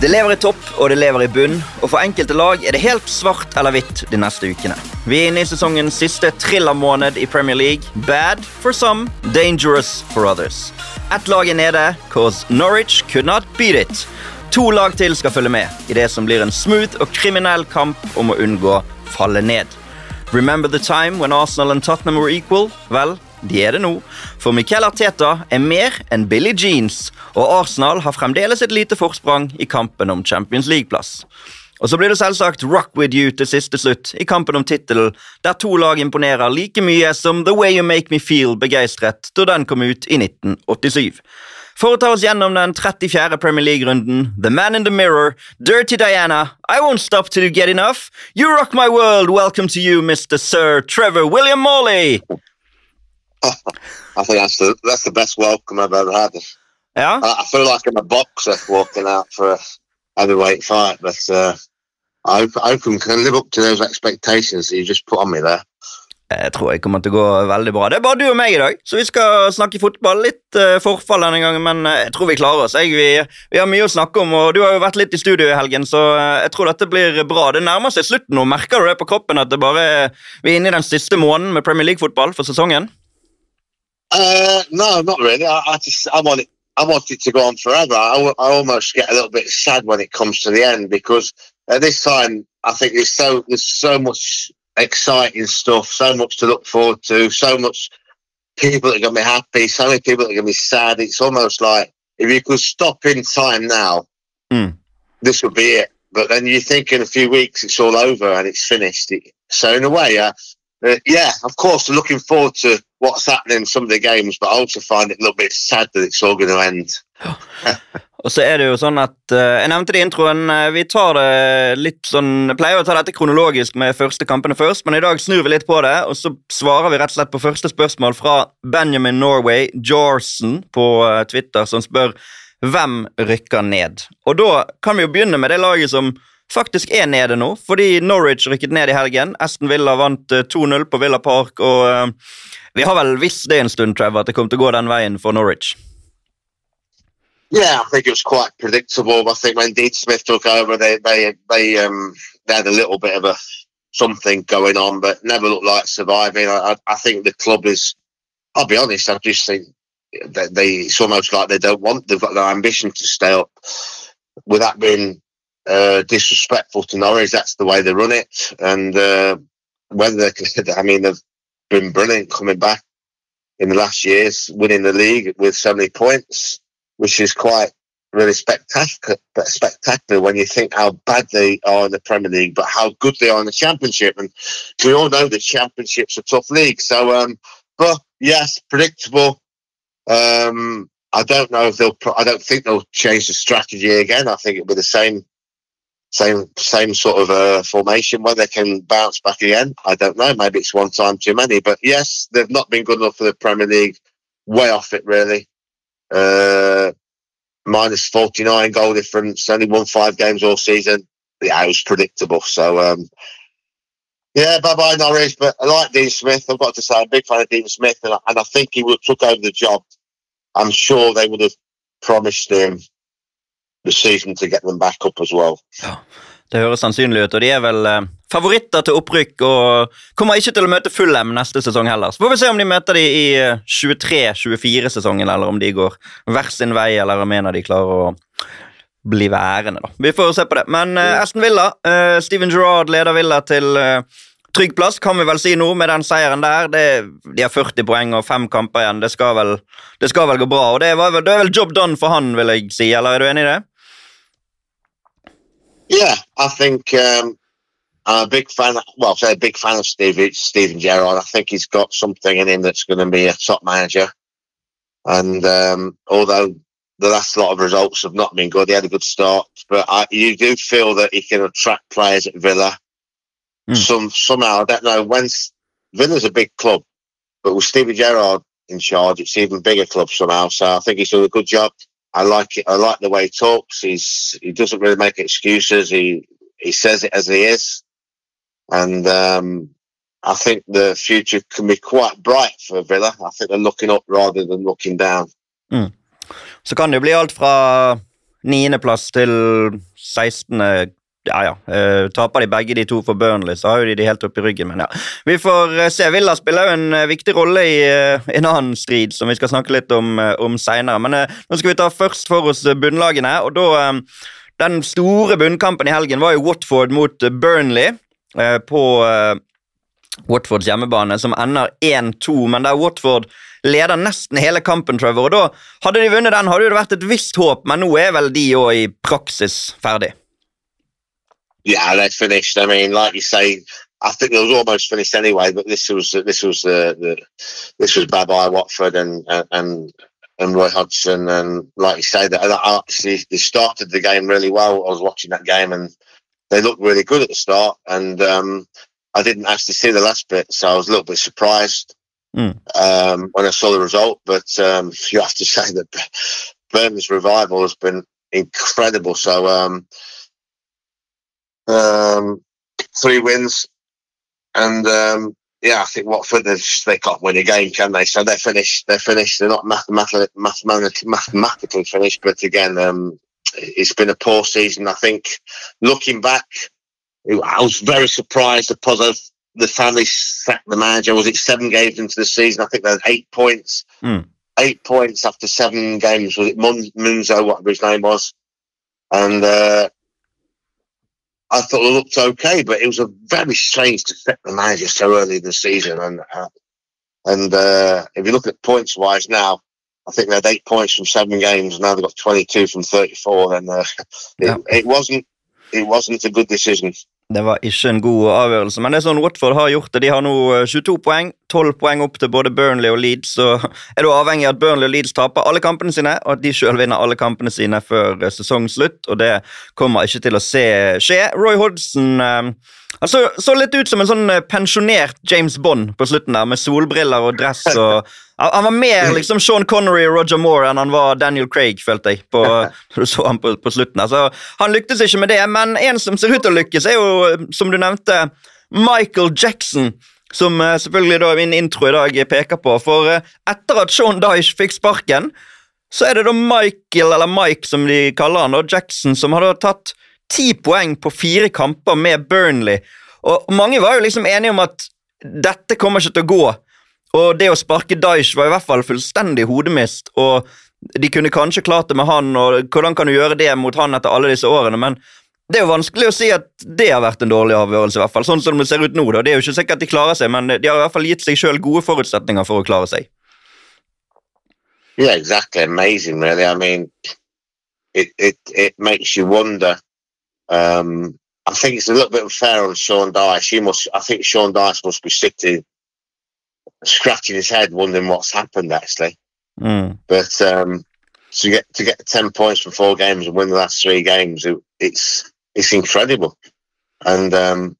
Det lever i topp, og det lever i bunn, og for enkelte lag er det helt svart eller hvitt de neste ukene. Vi er inne i sesongens siste thrillermåned i Premier League. Bad for some, dangerous for others. Ett lag er nede, cause Norwich could not beat it. To lag til skal følge med i det som blir en smooth og kriminell kamp om å unngå falle ned. Remember the time when Arsenal and Tottenham were equal? Vel, de er det nå. For Miquel Arteta er mer enn Billy Jeans, og Arsenal har fremdeles et lite forsprang i kampen om Champions League-plass. Og så blir det selvsagt rock with you til siste slutt i kampen om tittelen, der to lag imponerer like mye som The Way You Make Me Feel begeistret da den kom ut i 1987. For å ta oss gjennom den 34. Premier League-runden, The Man in the Mirror, Dirty Diana, I Won't Stop Till You Get Enough, You Rock My World, Welcome to You, Mr. Sir Trevor William Morley. I think that's the that's the best welcome I've ever had. Yeah, I, I feel like I'm a boxer walking out for a heavyweight fight, but uh, I hope, I hope I can live up to those expectations that you just put on me there. jeg tror jeg kommer til å gå veldig bra. Det er bare du og meg i dag, så vi skal snakke fotball. Litt uh, forfall denne gangen, men eh, jeg tror vi klarer oss. Jeg, vi, vi har mye å snakke om, og du har jo vært litt i studio i helgen, så eh, jeg tror dette blir bra. Det nærmer seg slutten nå. Merker du det på kroppen at det bare vi er inne i den siste måneden med Premier League-fotball for sesongen? Uh, no, not really. I, I just I want it. I want it to go on forever. I, I almost get a little bit sad when it comes to the end because at this time I think there's so there's so much exciting stuff, so much to look forward to, so much people that are gonna be happy, so many people that are gonna be sad. It's almost like if you could stop in time now, Mm. this would be it. But then you think in a few weeks it's all over and it's finished. It, so in a way, uh, uh, yeah, of course, looking forward to what's happening in some of the games, but I also find it a little bit sad that it's all going to end. Og så er det jo sånn at eh, Jeg nevnte det i introen. eh, vi tar det litt sånn pleier å ta dette kronologisk med første kampene først, men i dag snur vi litt på det, og så svarer vi rett og slett på første spørsmål fra Benjamin Norway Jorsen på eh, Twitter, som spør hvem rykker ned. Og da kan vi jo begynne med det laget som faktisk er nede nå, fordi Norwich rykket ned i helgen. Aston Villa vant eh, 2-0 på Villa Park, og eh, vi har vel visst det en stund, Trevor, at det kom til å gå den veien for Norwich. Yeah, I think it was quite predictable. I think when Dean Smith took over, they they they um they had a little bit of a something going on, but never looked like surviving. I I, think the club is. I'll be honest. I just think that they it's almost like they don't want. They've got no ambition to stay up. With that being uh, disrespectful to Norwich, that's the way they run it. And uh, whether they can, I mean, they've been brilliant coming back in the last years, winning the league with so many points, which is quite really spectacular. Spectacular when you think how bad they are in the Premier League, but how good they are in the Championship. And we all know the Championship's a tough league. So, um, but yes, predictable. Um, I don't know if they'll. I don't think they'll change the strategy again. I think it'll be the same, same, same sort of uh, formation. Whether they can bounce back again, I don't know. Maybe it's one time too many. But yes, they've not been good enough for the Premier League. Way off it, really. Uh, minus forty nine goal difference. Only won five games all season. Yeah, it was predictable. So. Um, yeah, bye bye Norwich. But I like Dean Smith. I've got to say, I'm a big fan of Dean Smith, and I, and I think he would have took over the job. I'm sure they would have promised him season to get them back up as well. Det høres sannsynlig ut, og de er vel eh, favoritter til opprykk og kommer ikke til å møte Fulham neste sesong heller. Så får vi se om de møter de i eh, 23-24-sesongen, eller om de går hver sin vei, eller om en av de klarer å bli værende. da. Vi får se på det. Men eh, Aston Villa, eh, Steven Gerrard leder Villa til eh, trygg plass, kan vi vel si nå, med den seieren der. Det, de har 40 poeng og fem kamper igjen. Det skal vel, det skal vel gå bra. og det, var vel, det er vel job done for han, vil jeg si, eller er du enig i det? Yeah, I think um, I'm a big fan. Well, I say a big fan of Steve, Stephen Gerrard. I think he's got something in him that's going to be a top manager. And um, although the last lot of results have not been good, he had a good start. But I, you do feel that he can attract players at Villa. Mm. Some somehow I don't know when Villa's a big club, but with Stephen Gerrard in charge, it's even bigger club somehow. So I think he's done a good job. I like it. I like the way he talks. He's he doesn't really make excuses. He he says it as he is, and um, I think the future can be quite bright for Villa. I think they're looking up rather than looking down. Så kan det jo bli alt fra niendeplass til 16 ja, ja. Uh, taper de begge de to for Burnley, så har jo de de helt opp i ryggen. Men ja, vi får uh, se. Villa spiller jo en uh, viktig rolle i en annen strid, som vi skal snakke litt om, om seinere. Men nå skal vi ta først for oss bunnlagene. og da, Den store bunnkampen i helgen var jo Watford mot Burnley på Watfords hjemmebane, som ender 1-2. Men der Watford leder nesten hele kampen, Trevor. og da Hadde de vunnet den, hadde det vært et visst håp, men nå er vel de òg i praksis ferdig. Yeah, they finished. I mean, like you say, I think it was almost finished anyway. But this was this was the, the this was bye Watford and and and Roy Hodgson and like you say that actually they started the game really well. I was watching that game and they looked really good at the start and um, I didn't actually see the last bit, so I was a little bit surprised mm. um, when I saw the result. But um, you have to say that Burnley's revival has been incredible. So um, three wins, and um, yeah, I think Watford they, they can't win a game, can they? So they're finished. They're finished. They're not mathematically mathematically, mathematically finished, but again, um, it's been a poor season. I think looking back, I was very surprised Pozzo the family sacked the manager. Was it seven games into the season? I think they had eight points. Mm. Eight points after seven games. Was it Munzo, whatever his name was? And uh, I thought it looked okay, but it was a very strange to set the manager so early in the season. And uh, and uh, if you look at points wise now, I think they had eight points from seven games. and Now they've got twenty two from thirty four. Then uh, yeah. it, it wasn't it wasn't a good decision. Det var ikke en god avgjørelse, men det er sånn Watford har gjort det. De har nå 22 eh, poeng, 12 poeng opp til både Burnley og Leeds. Så er du avhengig av at Burnley og Leeds taper alle kampene sine, og at de sjøl vinner alle kampene sine før eh, sesongslutt. Og det kommer ikke til å se skje. Roy Hodgson eh, han så, så, litt ut som en sånn pensjonert James Bond på slutten der, med solbriller og dress. og Han var mer liksom Sean Connery og Roger Moore enn han var Daniel Craig, følte jeg. på, du så han på, på slutten. Altså, han lyktes ikke med det, men en som ser ut til å lykkes, er jo, som du nevnte, Michael Jackson. Som eh, selvfølgelig da min intro i dag peker på. For eh, etter at Sean Dyche fikk sparken, så er det da Michael, eller Mike som de kaller han, og Jackson, som hadde tatt ti poeng på fire kamper med Burnley. Og mange var jo liksom enige om at dette kommer ikke til å gå. Og det å sparke Daish var i hvert fall fullstendig hodemist. og De kunne kanskje klart det med han, og hvordan kan du gjøre det mot han etter alle disse årene? Men det er jo vanskelig å si at det har vært en dårlig avgjørelse. i hvert fall, Sånn som det ser ut nå. da. Det er jo ikke sikkert at de klarer seg, men de har i hvert fall gitt seg sjøl gode forutsetninger for å klare seg. Yeah, exactly. Amazing, really. I mean, it, it, it makes you wonder Um, I think it's a little bit unfair on Sean Dyche. He must. I think Sean Dyche must be sitting, scratching his head, wondering what's happened. Actually, mm. but um, to get to get ten points from four games and win the last three games, it, it's it's incredible. And um,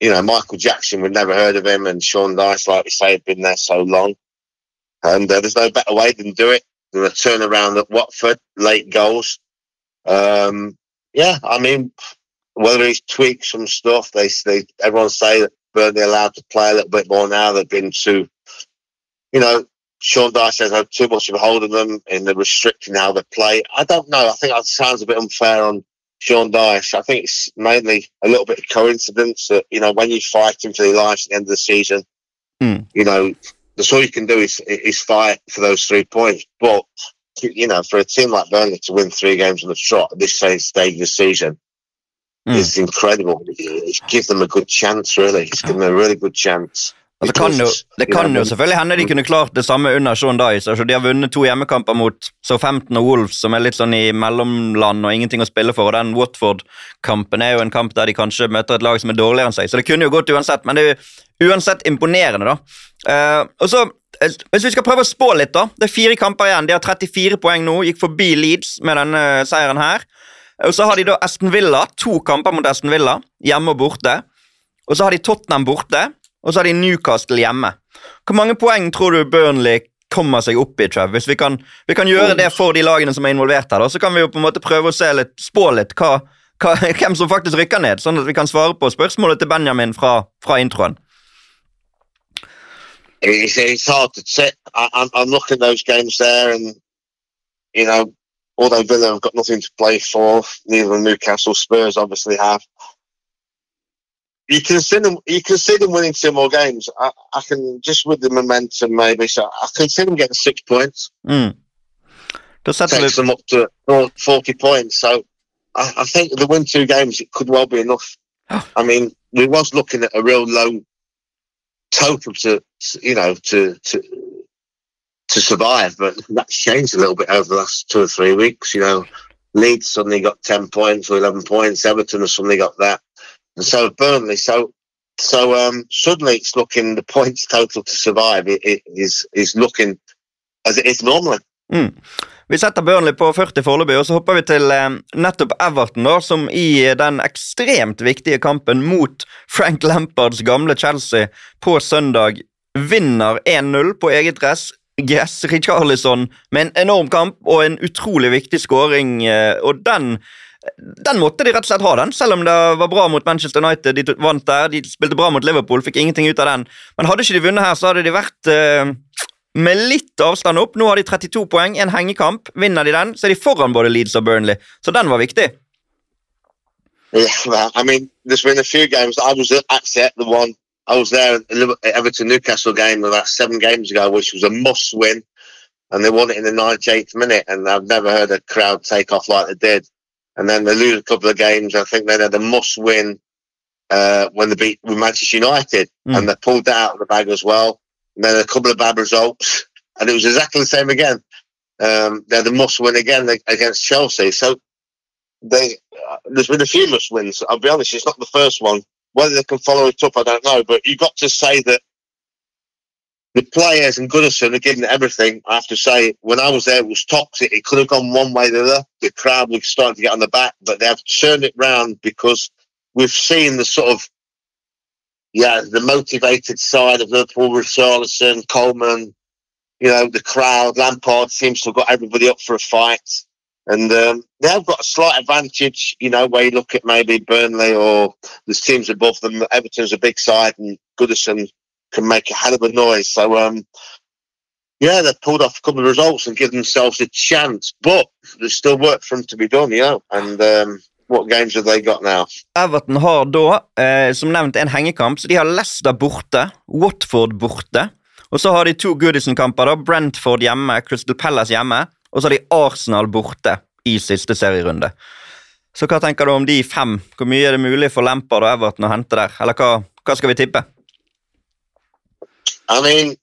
you know, Michael Jackson, we'd never heard of him, and Sean Dyche, like we say, had been there so long. And uh, there's no better way than do it than a turnaround at Watford, late goals. Um, yeah, I mean, whether he's tweaked some stuff, they they everyone say that Burnley allowed to play a little bit more now. They've been too, you know, Sean Dyche has had too much of a hold of them in the restricting how they play. I don't know. I think that sounds a bit unfair on Sean Dyche. I think it's mainly a little bit of coincidence that you know when you're fighting for your life at the end of the season, mm. you know, that's all you can do is is fight for those three points. But you know, for a team like Burnley to win three games on the trot at this stage of the season mm. is incredible. It gives them a good chance, really. It's given them a really good chance. Det kan, jo, det kan jo selvfølgelig hende de kunne klart det samme under Sean Dice. Altså, de har vunnet to hjemmekamper mot Southampton og Wolves, som er litt sånn i mellomland og ingenting å spille for. og Den Watford-kampen er jo en kamp der de kanskje møter et lag som er dårligere enn seg. Så det kunne jo gått uansett, men det er jo uansett imponerende, da. Uh, og så hvis vi skal prøve å spå litt, da. Det er fire kamper igjen. De har 34 poeng nå. Gikk forbi Leeds med denne seieren her. Og Så har de da Aston Villa. To kamper mot Aston Villa, hjemme og borte. Og så har de Tottenham borte, og så har de Newcastle hjemme. Hvor mange poeng tror du Burnley kommer seg opp i, Trev? Hvis vi kan, vi kan gjøre det for de lagene som er involvert her, da, så kan vi jo på en måte prøve å se litt, spå litt hva, hva, hvem som faktisk rykker ned, sånn at vi kan svare på spørsmålet til Benjamin fra, fra introen. it's, it's hard to say. I, am looking at those games there, and you know, although Villa have got nothing to play for, neither Newcastle Spurs obviously have. You can see them. You can see them winning two more games. I, I can just with the momentum, maybe. So I can see them getting six points. Mm. Da setter Takes them up to forty points. So I, I think the win two games it could well be enough. Oh. I mean, we was looking at a real low total to you know to to to survive, but that's changed a little bit over the last two or three weeks. You know, Leeds suddenly got ten points or eleven points. Everton has suddenly got that, and so Burnley. So so um, suddenly it's looking the points total to survive it, it is is looking as it is normally. Vi setter Burnley på 40 foreløpig, og så hopper vi til eh, nettopp Everton, da, som i den ekstremt viktige kampen mot Frank Lampards gamle Chelsea på søndag vinner 1-0 på eget gress. Gress Richarlison med en enorm kamp og en utrolig viktig skåring, eh, og den den måtte de rett og slett ha, den, selv om det var bra mot Manchester United. De vant der, de spilte bra mot Liverpool, fikk ingenting ut av den. Men hadde ikke de vunnet her, så hadde de vært eh, med litt avstand opp. Nå har de 32 poeng, en hengekamp. Vinner de den, så er de foran både Leeds og Burnley. Så den var viktig. Yeah, well, I mean, there's been a few games. I was at, at the one. I was there at the Everton Newcastle game about seven games ago, which was a must win, and they won it in the 98th minute. And I've never heard a crowd take off like they did. And then they lose a couple of games. I think they had a must win uh, when they beat with Manchester United, Mm. and they pulled that out of the bag as well. And then a couple of bad results, and it was exactly the same again. Um, they had a must win again against Chelsea. So they uh, there's been a few must wins. I'll be honest, it's not the first one. Whether they can follow it up, I don't know. But you've got to say that the players and Goodison are giving everything. I have to say, when I was there, it was toxic. It could have gone one way or the other. The crowd was starting to get on the back, but they have turned it round because we've seen the sort of yeah, the motivated side of Liverpool with Charlison, Coleman, you know, the crowd. Lampard seems to have got everybody up for a fight. And um, they have got a slight advantage, you know, where you look at maybe Burnley or there's teams above them. Everton's a big side and Goodison can make a hell of a noise. So, um, yeah, they've pulled off a couple of results and given themselves a chance. But there's still work for them to be done, you know. And um, what games have they got now? Everton har da, eh, som nevnt, en hengekamp. Så de har Leicester borte, Watford borte. Og så har de to Goodison-kamper. da, Brentford hjemme, Crystal Palace hjemme. Og så har de Arsenal borte i siste serierunde. Så hva tenker du om de fem? Hvor mye er det mulig for Lampard og Everton å hente der? Eller hva, hva skal vi tippe? I mean,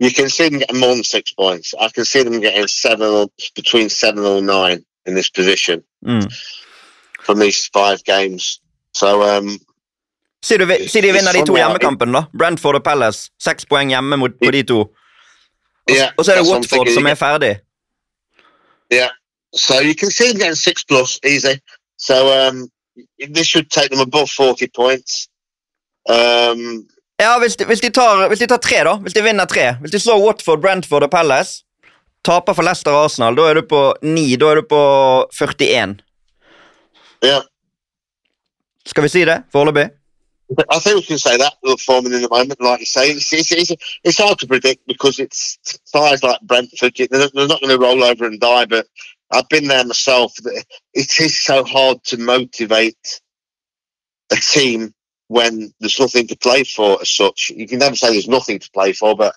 you can see them getting more than six points. I can see them getting seven or between seven or nine in this position Mm. from these five games. So, um, Si, du, si de vinner de to hjemmekampene, da. Brentford og Palace. Seks poeng hjemme mot, på de to. Yeah. Og så er det Watford som er ferdig. So you can see them getting six plus easy. So um, this should take them above 40 points. Um, Ja, hvis de, hvis, de tar, hvis de tar tre, da. Hvis de vinner tre. Hvis de slår Watford, Brentford og Palace, taper for Leicester og Arsenal, da er du på ni. Da er du på 41. yeah. Skal vi si det foreløpig? I think we can say that they're forming in the moment, like you say. It's, it's, it's, it's hard to predict because it's sides like Brentford. They're, they're not going to roll over and die, but I've been there myself. It is so hard to motivate a team when there's nothing to play for as such. You can never say there's nothing to play for, but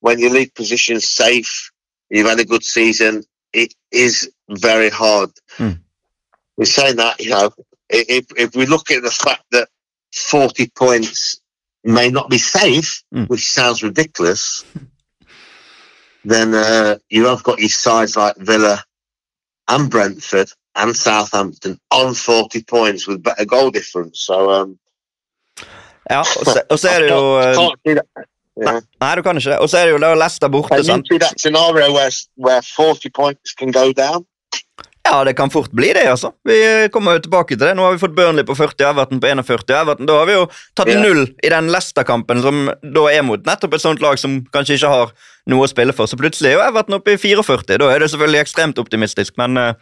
when your league position's safe, you've had a good season, it is very hard. Hmm. We're saying that, you know, if, if we look at the fact that 40 points may not be safe, Hmm. which sounds ridiculous, then uh, you have got your sides like Villa and Brentford and Southampton on 40 points with better goal difference. So, um, Ja, og så, og så er det jo I can't see that. Yeah. Nei, du kan ikke det. Og så er det jo Leicester borte, Can you sant? see that scenario where, where 40 points can go down? Ja, det kan fort bli det, altså. Vi eh, kommer jo tilbake til det. Nå har vi fått Burnley på 40, Everton på 41. Everton, Da har vi jo tatt Ja. null i den Leicester-kampen, som da er mot nettopp et sånt lag som kanskje ikke har noe å spille for. Så plutselig er jo Everton oppe i 44. Da er det selvfølgelig ekstremt optimistisk, men uh,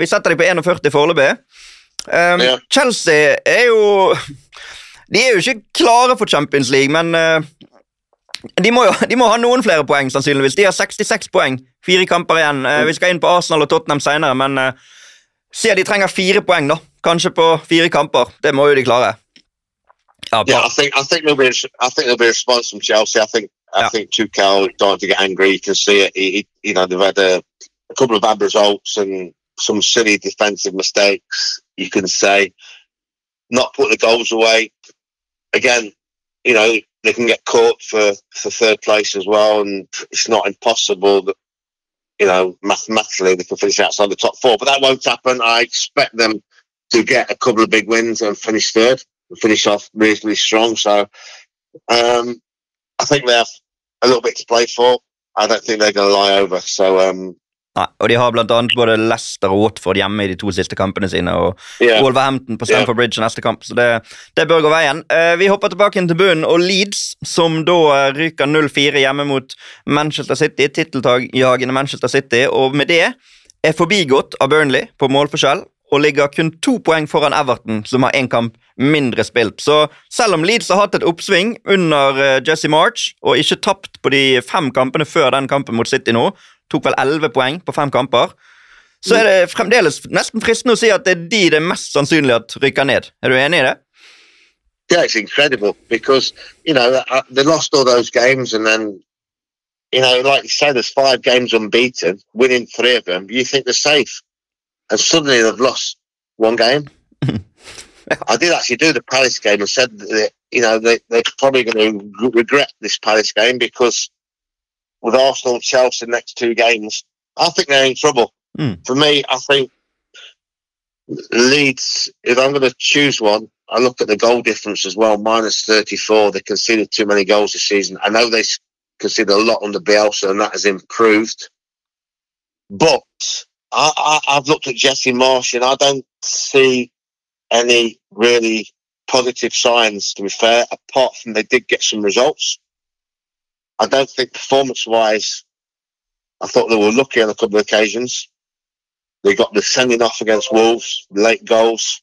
vi setter dem på 41 foreløpig. Um, Ja. Chelsea er jo De er jo ikke klare for Champions League, men eh, De må jo de må ha noen flere poeng, sannsynligvis. De har 66 poeng. Fire kamper igjen. Eh, vi skal inn på Arsenal og Tottenham men sier de trenger fire poeng, da. Kanskje på fire kamper. Det må jo de klare. Yeah, yeah I think I think there'll be I think there'll be a response from Chelsea. I think I yeah. think Tuchel starting to get angry. You can see it. He, he, you know they've had a, a couple of bad results and some silly defensive mistakes. You can say not put the goals away. Again, you know they can get caught for for third place as well, and it's not impossible that you know mathematically they can finish outside the top four. But that won't happen. I expect them to get a couple of big wins and finish third finish off reasonably strong. So um, I think they have a little bit to play for. I don't think they're going to lie over. So um, Nei, og De har blant annet både Leicester og Watford hjemme i de to siste kampene sine. Og yeah. Wolverhampton på Stamford yeah. Bridge neste kamp, så det, det bør gå veien. Uh, vi hopper tilbake inn til bunnen, og Leeds, som da ryker 0-4 hjemme mot Manchester City, titteljagende Manchester City, og med det er forbigått av Burnley på målforskjell og ligger kun to poeng foran Everton, som har én kamp mindre spilt. Så selv om Leeds har hatt et oppsving under uh, Jesse March og ikke tapt på de fem kampene før den kampen mot City nå, tok vel elleve poeng på fem kamper, så er det fremdeles nesten fristende å si at det er de det er mest sannsynlig at rykker ned. Er du enig i det? Yeah, it's incredible because you know uh, they lost all those games and then you know, like you say, there's five games unbeaten, winning three of them. You think they're safe, and suddenly they've lost one game. I did actually do the Palace game and said that you know they they're probably going to regret this Palace game because with Arsenal and Chelsea next two games, I think they're in trouble. Mm. For me, I think Leeds. If I'm going to choose one, I look at the goal difference as well. Minus 34. They conceded too many goals this season. I know they conceded a lot under Bielsa, and that has improved. But I, I, have looked at Jesse Marsch, and I don't see any really positive signs, to be fair, apart from they did get some results. I don't think performance wise, I thought they were lucky on a couple of occasions. They got the sending off against Wolves, late goals.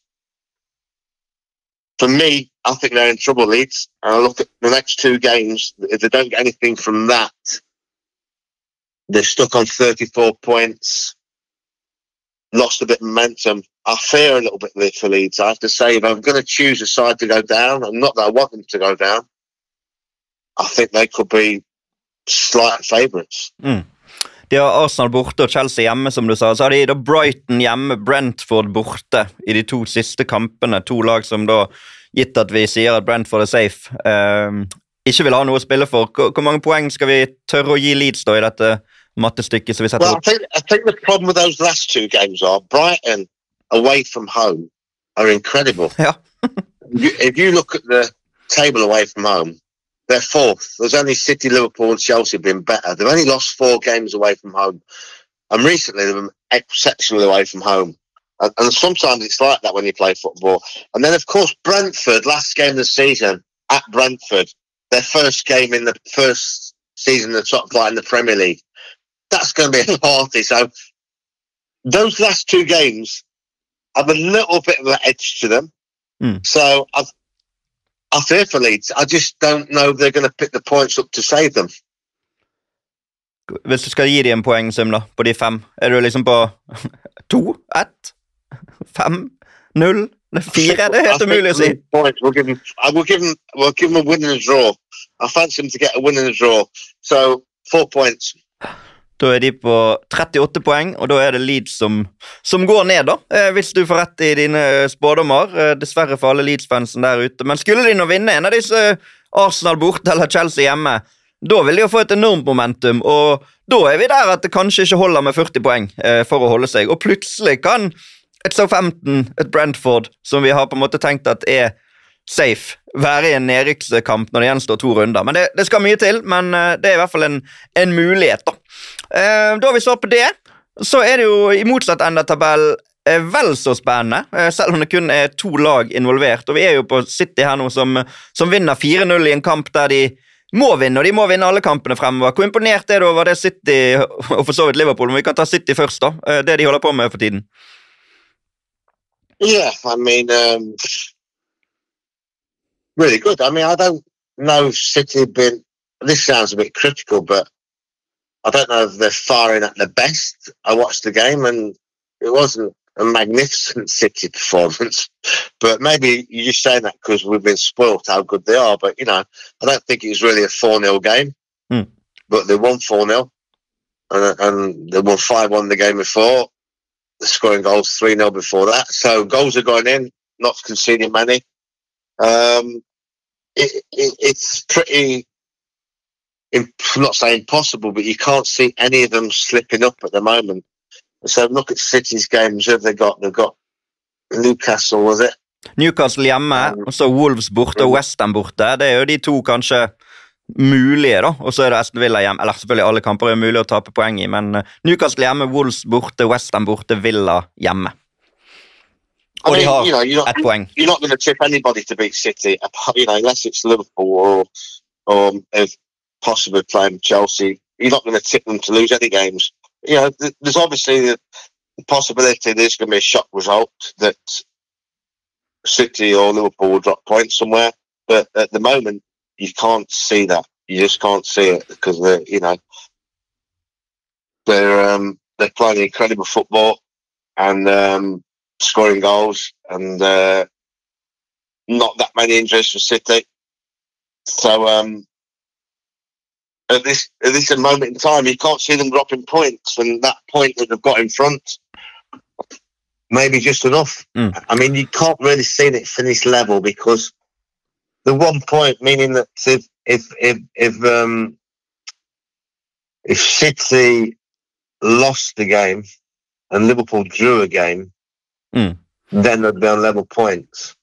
For me, I think they're in trouble, Leeds. And I look at the next two games, if they don't get anything from that, they're stuck on 34 points lost a bit of momentum. I fear a little bit for Leeds. I have to say, if I'm going to choose a side to go down, and not that I want them to go down, I think they could be slight favourites. Mm. De har Arsenal borte og Chelsea hjemme, som du sa. Så har de da Brighton hjemme, Brentford borte i de to siste kampene. To lag som da, gitt at vi sier at Brentford er safe, eh, ikke vil ha noe å spille for. Hvor, hvor mange poeng skal vi tørre å gi Leeds da i dette mattestykket som vi setter well, I think, I think the problem with those last two games are Brighton away from home are incredible. Yeah. if you look at the table away from home, they're fourth. There's only City, Liverpool, and Chelsea have been better. They've only lost four games away from home, and recently they've been exceptionally away from home. And, and sometimes it's like that when you play football. And then, of course, Brentford, last game of the season at Brentford, their first game in the first season of the top flight in the Premier League that's going to be a party. So those last two games have a little bit of an edge to them. Mm. So I've, I fear for Leeds. I just don't know if they're going to pick the points up to save them. Hvis du skal gi dem en poengsum da, på de fem, er du liksom på to? Ett? Fem? Null? Fire? Det er helt umulig å si. We'll give, them, we'll, give them, we'll give them a win and a draw. I fancy them to get a win and a draw. So, four points. Da er de på 38 poeng, og da er det Leeds som, som går ned, da. Eh, hvis du får rett i dine spådommer. Eh, dessverre for alle Leeds-fansen der ute. Men skulle de nå vinne en av disse Arsenal borte eller Chelsea hjemme, da vil de jo få et enormt momentum, og da er vi der at det kanskje ikke holder med 40 poeng eh, for å holde seg. Og plutselig kan et Southampton, et Brentford, som vi har på en måte tenkt at er safe, være i en nedrykkskamp når det gjenstår to runder. Men det, det, skal mye til, men eh, det er i hvert fall en, en mulighet, da. Eh, da vi så på det, så er det jo i motsatt ende av tabellen eh, vel så spennende, eh, selv om det kun er to lag involvert. Og vi er jo på City her nå som, som vinner 4-0 i en kamp der de må vinne, og de må vinne alle kampene fremover. Hvor imponert er du over det City, og for så vidt Liverpool, men vi kan ta City først, da. Det de holder på med for tiden. Yeah, I mean, um, really good. I mean, I don't know City been this sounds a bit critical, but I don't know if they're firing at the best. I watched the game and it wasn't a magnificent City performance, but maybe you're just saying that because we've been spoilt how good they are. But you know, I don't think it was really a 4 0 game, Hmm. but they won 4 0 and, and they won 5 1 the game before. They're scoring goals 3 0 before that. So goals are going in, not conceding many. Um, it, it, it's pretty I'm not saying impossible, but you can't see any of them slipping up at the moment. So look at City's games. Who have they got? They've got Newcastle, was it? Newcastle hjemme, og så Wolves borte og West Ham borte. Det er jo de to kanskje mulige, da. Og så er det Aston Villa hjemme. Eller selvfølgelig alle kamper er mulig å tape poeng i, men eh, Newcastle hjemme, Wolves borte, West Ham borte, Villa hjemme. I Og de mean, har you know, you're not, ett poeng. you're not going to tip anybody to beat City, apart- you know, unless it's Liverpool or, or if possibly playing Chelsea. You're not going to tip them to lose any games. You know, th- there's obviously the possibility there's going to be a shock result that City or Liverpool will drop points somewhere. But at the moment, you can't see that. You just can't see it because they're, you know, they're um, they're playing incredible football and um, scoring goals, and uh, not that many injuries for City. So um, at this at this moment in time, you can't see them dropping points, and that point that they've got in front, maybe just enough. Mm. I mean, you can't really see it finish level because the one point, meaning that if if if if um, if City lost the game and Liverpool drew a game, Mm. then they'd be on level points.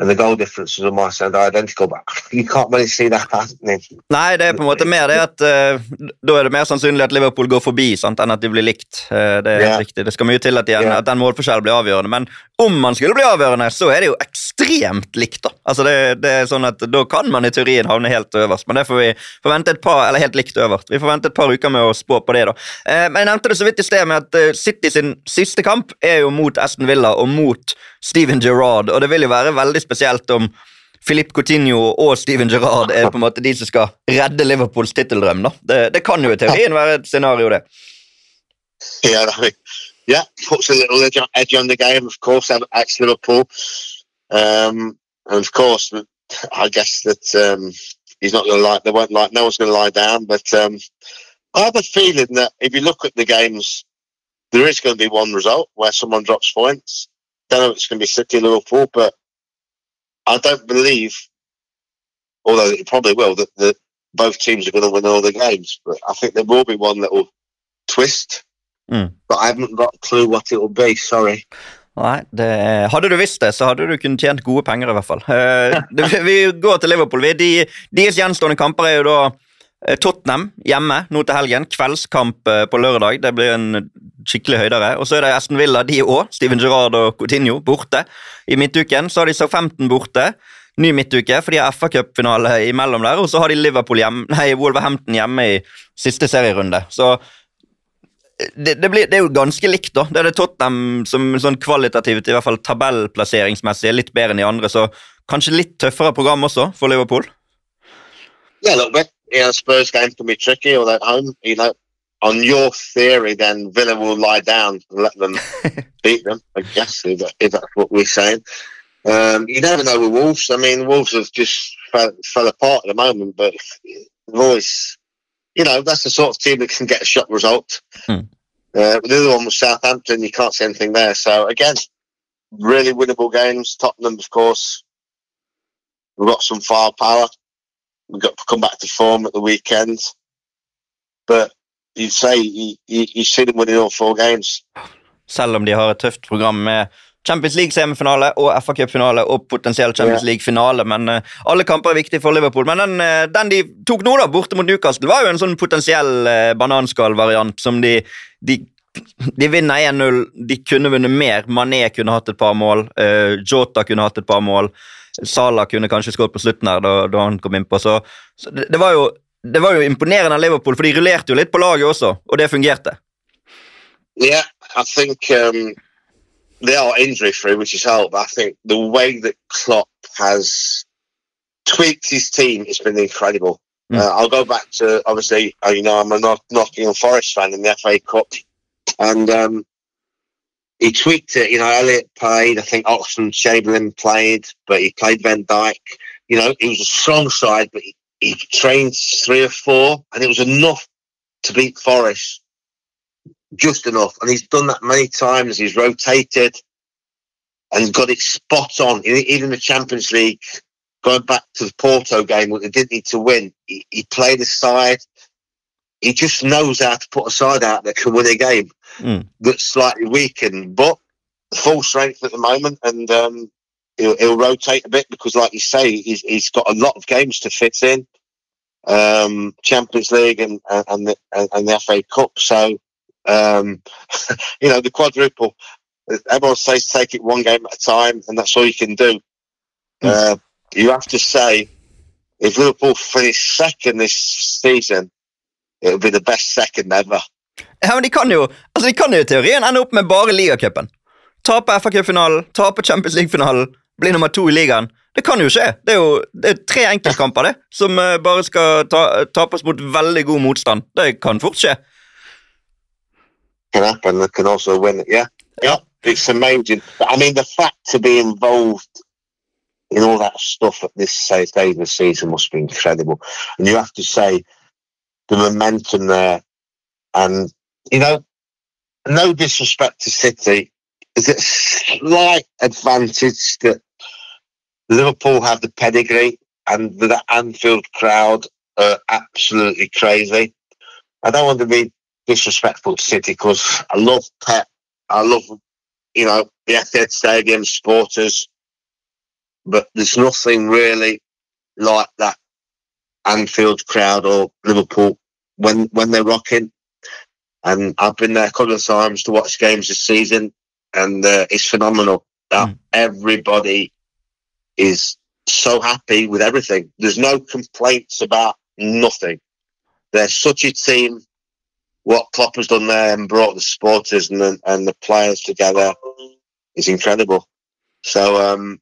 And the goal differences on my are identical, but you can't really see that happening. Nei, det er på en måte mer det at eh, da er det mer sannsynlig at Liverpool går forbi sant, enn at de blir likt. Uh, det er yeah. Riktig. Det skal mye til at, de, yeah. at den målforskjellen blir avgjørende. Men om man skulle bli avgjørende, så er det jo ekstremt likt. da. Altså det, det er sånn at Da kan man i teorien havne helt øverst, men det får vi forvente et par, eller helt likt øverst. Vi får vente et par uker med å spå på det. da. Eh, men Jeg nevnte det så vidt i sted med at eh, City sin siste kamp er jo mot Aston Villa og mot Steven Gerrard, og det vil jo være veldig spesielt om Philippe Coutinho og Steven Gerrard er på en måte de som skal redde Liverpools titteldrøm. da. Det, det kan jo i teorien være et scenario, det. Ja, mean, yeah, puts a little edge on, edge on the game, of course, at Liverpool. Um, and of course, I guess that um, he's not going to like, they won't like, no one's going to lie down. But um, I have a feeling that if you look at the games, there is going to be one result where someone drops points. Don't know if it's going to be City Liverpool, but I don't believe, although it probably will, that, that both teams are going to win all the games. But I think there will be one little twist. Mm. But I haven't got a clue what it will be. Sorry. Nei, det, Hadde du visst det, så hadde du kunnet tjent gode penger, i hvert fall. Eh, det, vi går til Liverpool. Vi, de, deres gjenstående kamper er jo da eh, Tottenham hjemme nå til helgen. Kveldskamp eh, på lørdag. Det blir en skikkelig høydere. Og så er det Aston Villa, de òg. Steven Gerrard og Coutinho borte. I midtuken så har de Southampton borte. Ny midtuke, for de har FA-cupfinale imellom der. Og så har de Liverpool hjemme, nei, Wolverhampton hjemme i siste serierunde. Så det, det, blir, det er jo ganske likt, da. Det er det Tottenham som sånn kvalitativt, i hvert fall tabellplasseringsmessig, er litt bedre enn de andre. Så kanskje litt tøffere program også for Liverpool. Yeah, a little bit. Yeah, Spurs game can be tricky, or at home. You know, on your theory, then Villa will lie down and let them beat them. I guess if, that- if that's what we're saying. Um, you never know with Wolves. I mean, Wolves have just fell, fell apart at the moment, but they've always, you know, that's the sort of team that can get a shock result. Hmm. Uh, the other one was Southampton. You can't see anything there. So again, really winnable games. Tottenham, of course, we've got some firepower. We've got to come back to form at the weekend. But you say you, you, you see them winning all four games. Selv om de har et tøft program med Champions League-semifinale og FA Cup-finale og potensielt Champions League-finale. Men uh, alle kamper er viktige for Liverpool. Men den, uh, den de tok nå, da, borte mot Newcastle, var jo en sånn potensiell uh, bananskall-variant som de, de de vinner 1-0. De kunne vunnet mer. Mané kunne hatt et par mål. Jota kunne hatt et par mål. Salah kunne kanskje skåret på slutten her da, da han kom innpå. Så, så det, det, var jo, det var jo imponerende av Liverpool, for de rullerte jo litt på laget også, og det fungerte. Yeah, I think um, they are injury free, which has helped. I think the way that Klopp has tweaked his team has been incredible. Mm. Uh, I'll go back to obviously, uh, you know, I'm a Nottingham Forest fan in the FA Cup, and um, he tweaked it. You know, Elliott played. I think Oxlade Chamberlain played, but he played Van Dijk. You know, he was a strong side, but he, he trained three or four, and it was enough to beat Forest. Just enough, and he's done that many times. He's rotated and got it spot on. Even the Champions League, going back to the Porto game, what they did need to win, he, he played a side. He just knows how to put a side out that can win a game mm. that's slightly weakened, but full strength at the moment, and um, he'll, he'll, rotate a bit because, like you say, he's, he's got a lot of games to fit in, um, Champions League and and the, and the FA Cup. So, um, you know, the quadruple. Everyone says take it one game at a time, and that's all you can do. Mm. Uh, you have to say, if Liverpool finish second this season, it'll be the best second ever. Ja, men De kan jo altså de kan jo i teorien ende opp med bare ligacupen. Tape FA-cupfinalen, tape Champions League-finalen, bli nummer to i ligaen. Det kan jo skje. Det er jo det er tre enkeltkamper det, som uh, bare skal ta, tapes mot veldig god motstand. Det kan fort skje. Can happen. It can also win it. Yeah, yeah. It's amazing. I mean, the fact to be involved in all that stuff at this stage of the season must be incredible. And you have to say the momentum there, and you know, no disrespect to City, is it slight advantage that Liverpool have the pedigree and the Anfield crowd are absolutely crazy. I don't want to be disrespectful to City because I love Pep, I love you know the Etihad Stadium supporters but there's nothing really like that Anfield crowd or Liverpool when when they're rocking. And I've been there a couple of times to watch games this season, and uh, it's phenomenal. That mm. everybody is so happy with everything. There's no complaints about nothing. They're such a team. What Klopp has done there and brought the supporters and the, and the players together is incredible. So um,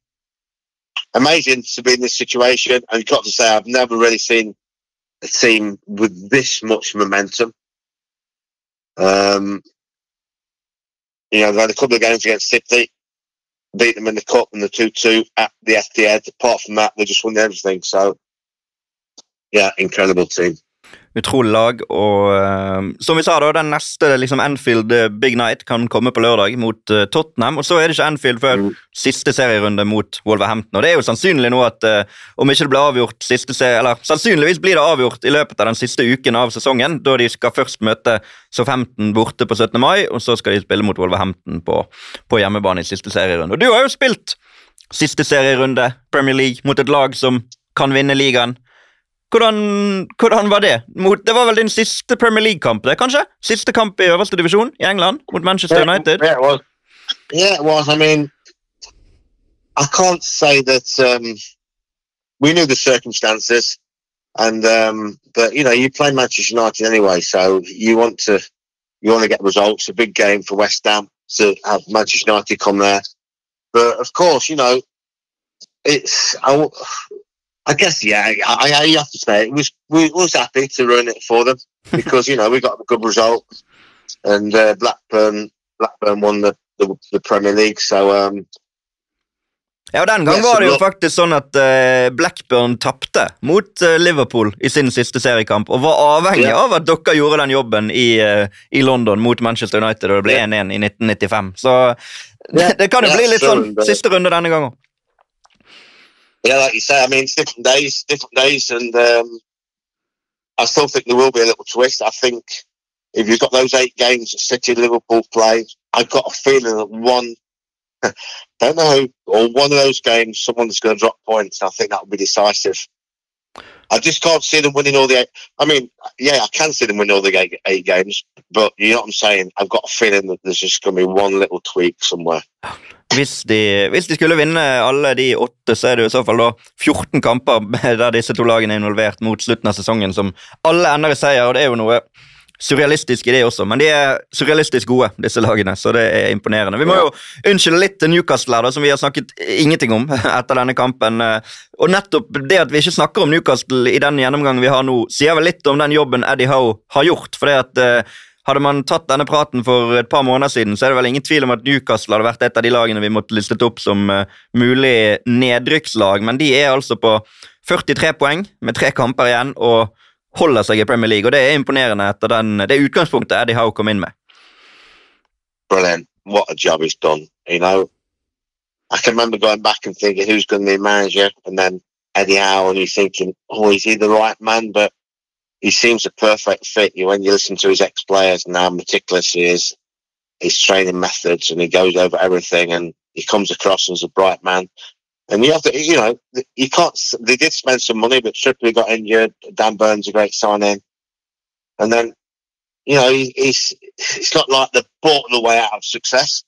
amazing to be in this situation. And got to say, I've never really seen a team with this much momentum. Um, you know, they had a couple of games against City, beat them in the cup and the 2 2 at the Etihad. Apart from that, they just won everything. So, yeah, incredible team. Utrolig lag. Og uh, som vi sa, da, den neste liksom Anfield uh, Big Night kan komme på lørdag mot uh, Tottenham. Og så er det ikke Anfield før mm. siste serierunde mot Wolverhampton. Og det er jo sannsynlig nå at om ikke det blir avgjort siste serie, eller sannsynligvis blir det avgjort i løpet av den siste uken av sesongen, da de skal først møte Southampton borte på 17. mai, og så skal de spille mot Wolverhampton på, på hjemmebane i siste serierunde. Og du har jo spilt siste serierunde Premier League mot et lag som kan vinne ligaen. Hvordan, hvordan, var det? Mot, det var vel din siste Premier League-kamp, det, kanskje? Siste kamp i øverste divisjon i England mot Manchester United? Yeah, it was. Yeah, it was. I mean, I can't say that um, we knew the circumstances, and um, but you know, you play Manchester United anyway, so you want to you want to get results. A big game for West Ham to have Manchester United come there, but of course, you know, it's I, I guess yeah. I, I have to say it was we was happy to run it for them because you know we got a good result and uh, Blackburn Blackburn won the, the, the Premier League so um, Ja, Den gang var det jo faktisk sånn at uh, Blackburn tapte mot uh, Liverpool i sin siste seriekamp, og var avhengig yeah. av at dere gjorde den jobben i, uh, i London mot Manchester United, og det ble 1-1 i 1995. Så det, det kan jo bli litt sånn siste runde denne gangen. Yeah, like you say, I mean, it's different days, different days, and um, I still think there will be a little twist. I think if you've got those eight games that City Liverpool play, I've got a feeling that one, don't know or one of those games, someone's going to drop points. I think that will be decisive. I just can't see them winning all the eight. I mean, yeah, I can see them winning all the eight, eight games, but you know what I'm saying? I've got a feeling that there's just going to be one little tweak somewhere. Hvis de, hvis de, skulle vinne alle de åtte, så er det jo i så fall da 14 kamper der disse to lagene er involvert mot slutten av sesongen, som alle ender i seier. og Det er jo noe surrealistiske, de også. Men de er surrealistisk gode, disse lagene, så det er imponerende. Vi må jo unnskylde litt til Newcastle her, da, som vi har snakket ingenting om etter denne kampen. Og nettopp det at vi ikke snakker om Newcastle i den gjennomgangen vi har nå, sier vel litt om den jobben Eddie Howe har gjort. for det at hadde man tatt denne praten for et par måneder siden, så er det vel ingen tvil om at Newcastle hadde vært et av de lagene vi måtte listet opp som uh, mulig nedrykkslag, men de er altså på 43 poeng med tre kamper igjen og holder seg i Premier League, og det er imponerende etter den, det utgangspunktet Eddie Howe kom inn med. Brilliant. What a job he's done. You know, I can remember going back and thinking who's going to be manager, and then Eddie Howe, and you're thinking, oh, is he the right man? But he seems a perfect fit. You when you listen to his ex players and how meticulous he is, his training methods, and he goes over everything, and he comes across as a bright man. And you have to, you know, you can't. They did spend some money, but Trippier got injured. Dan Burn's a great signing, and then, you know, he, he's it's not like they bought the way out of success.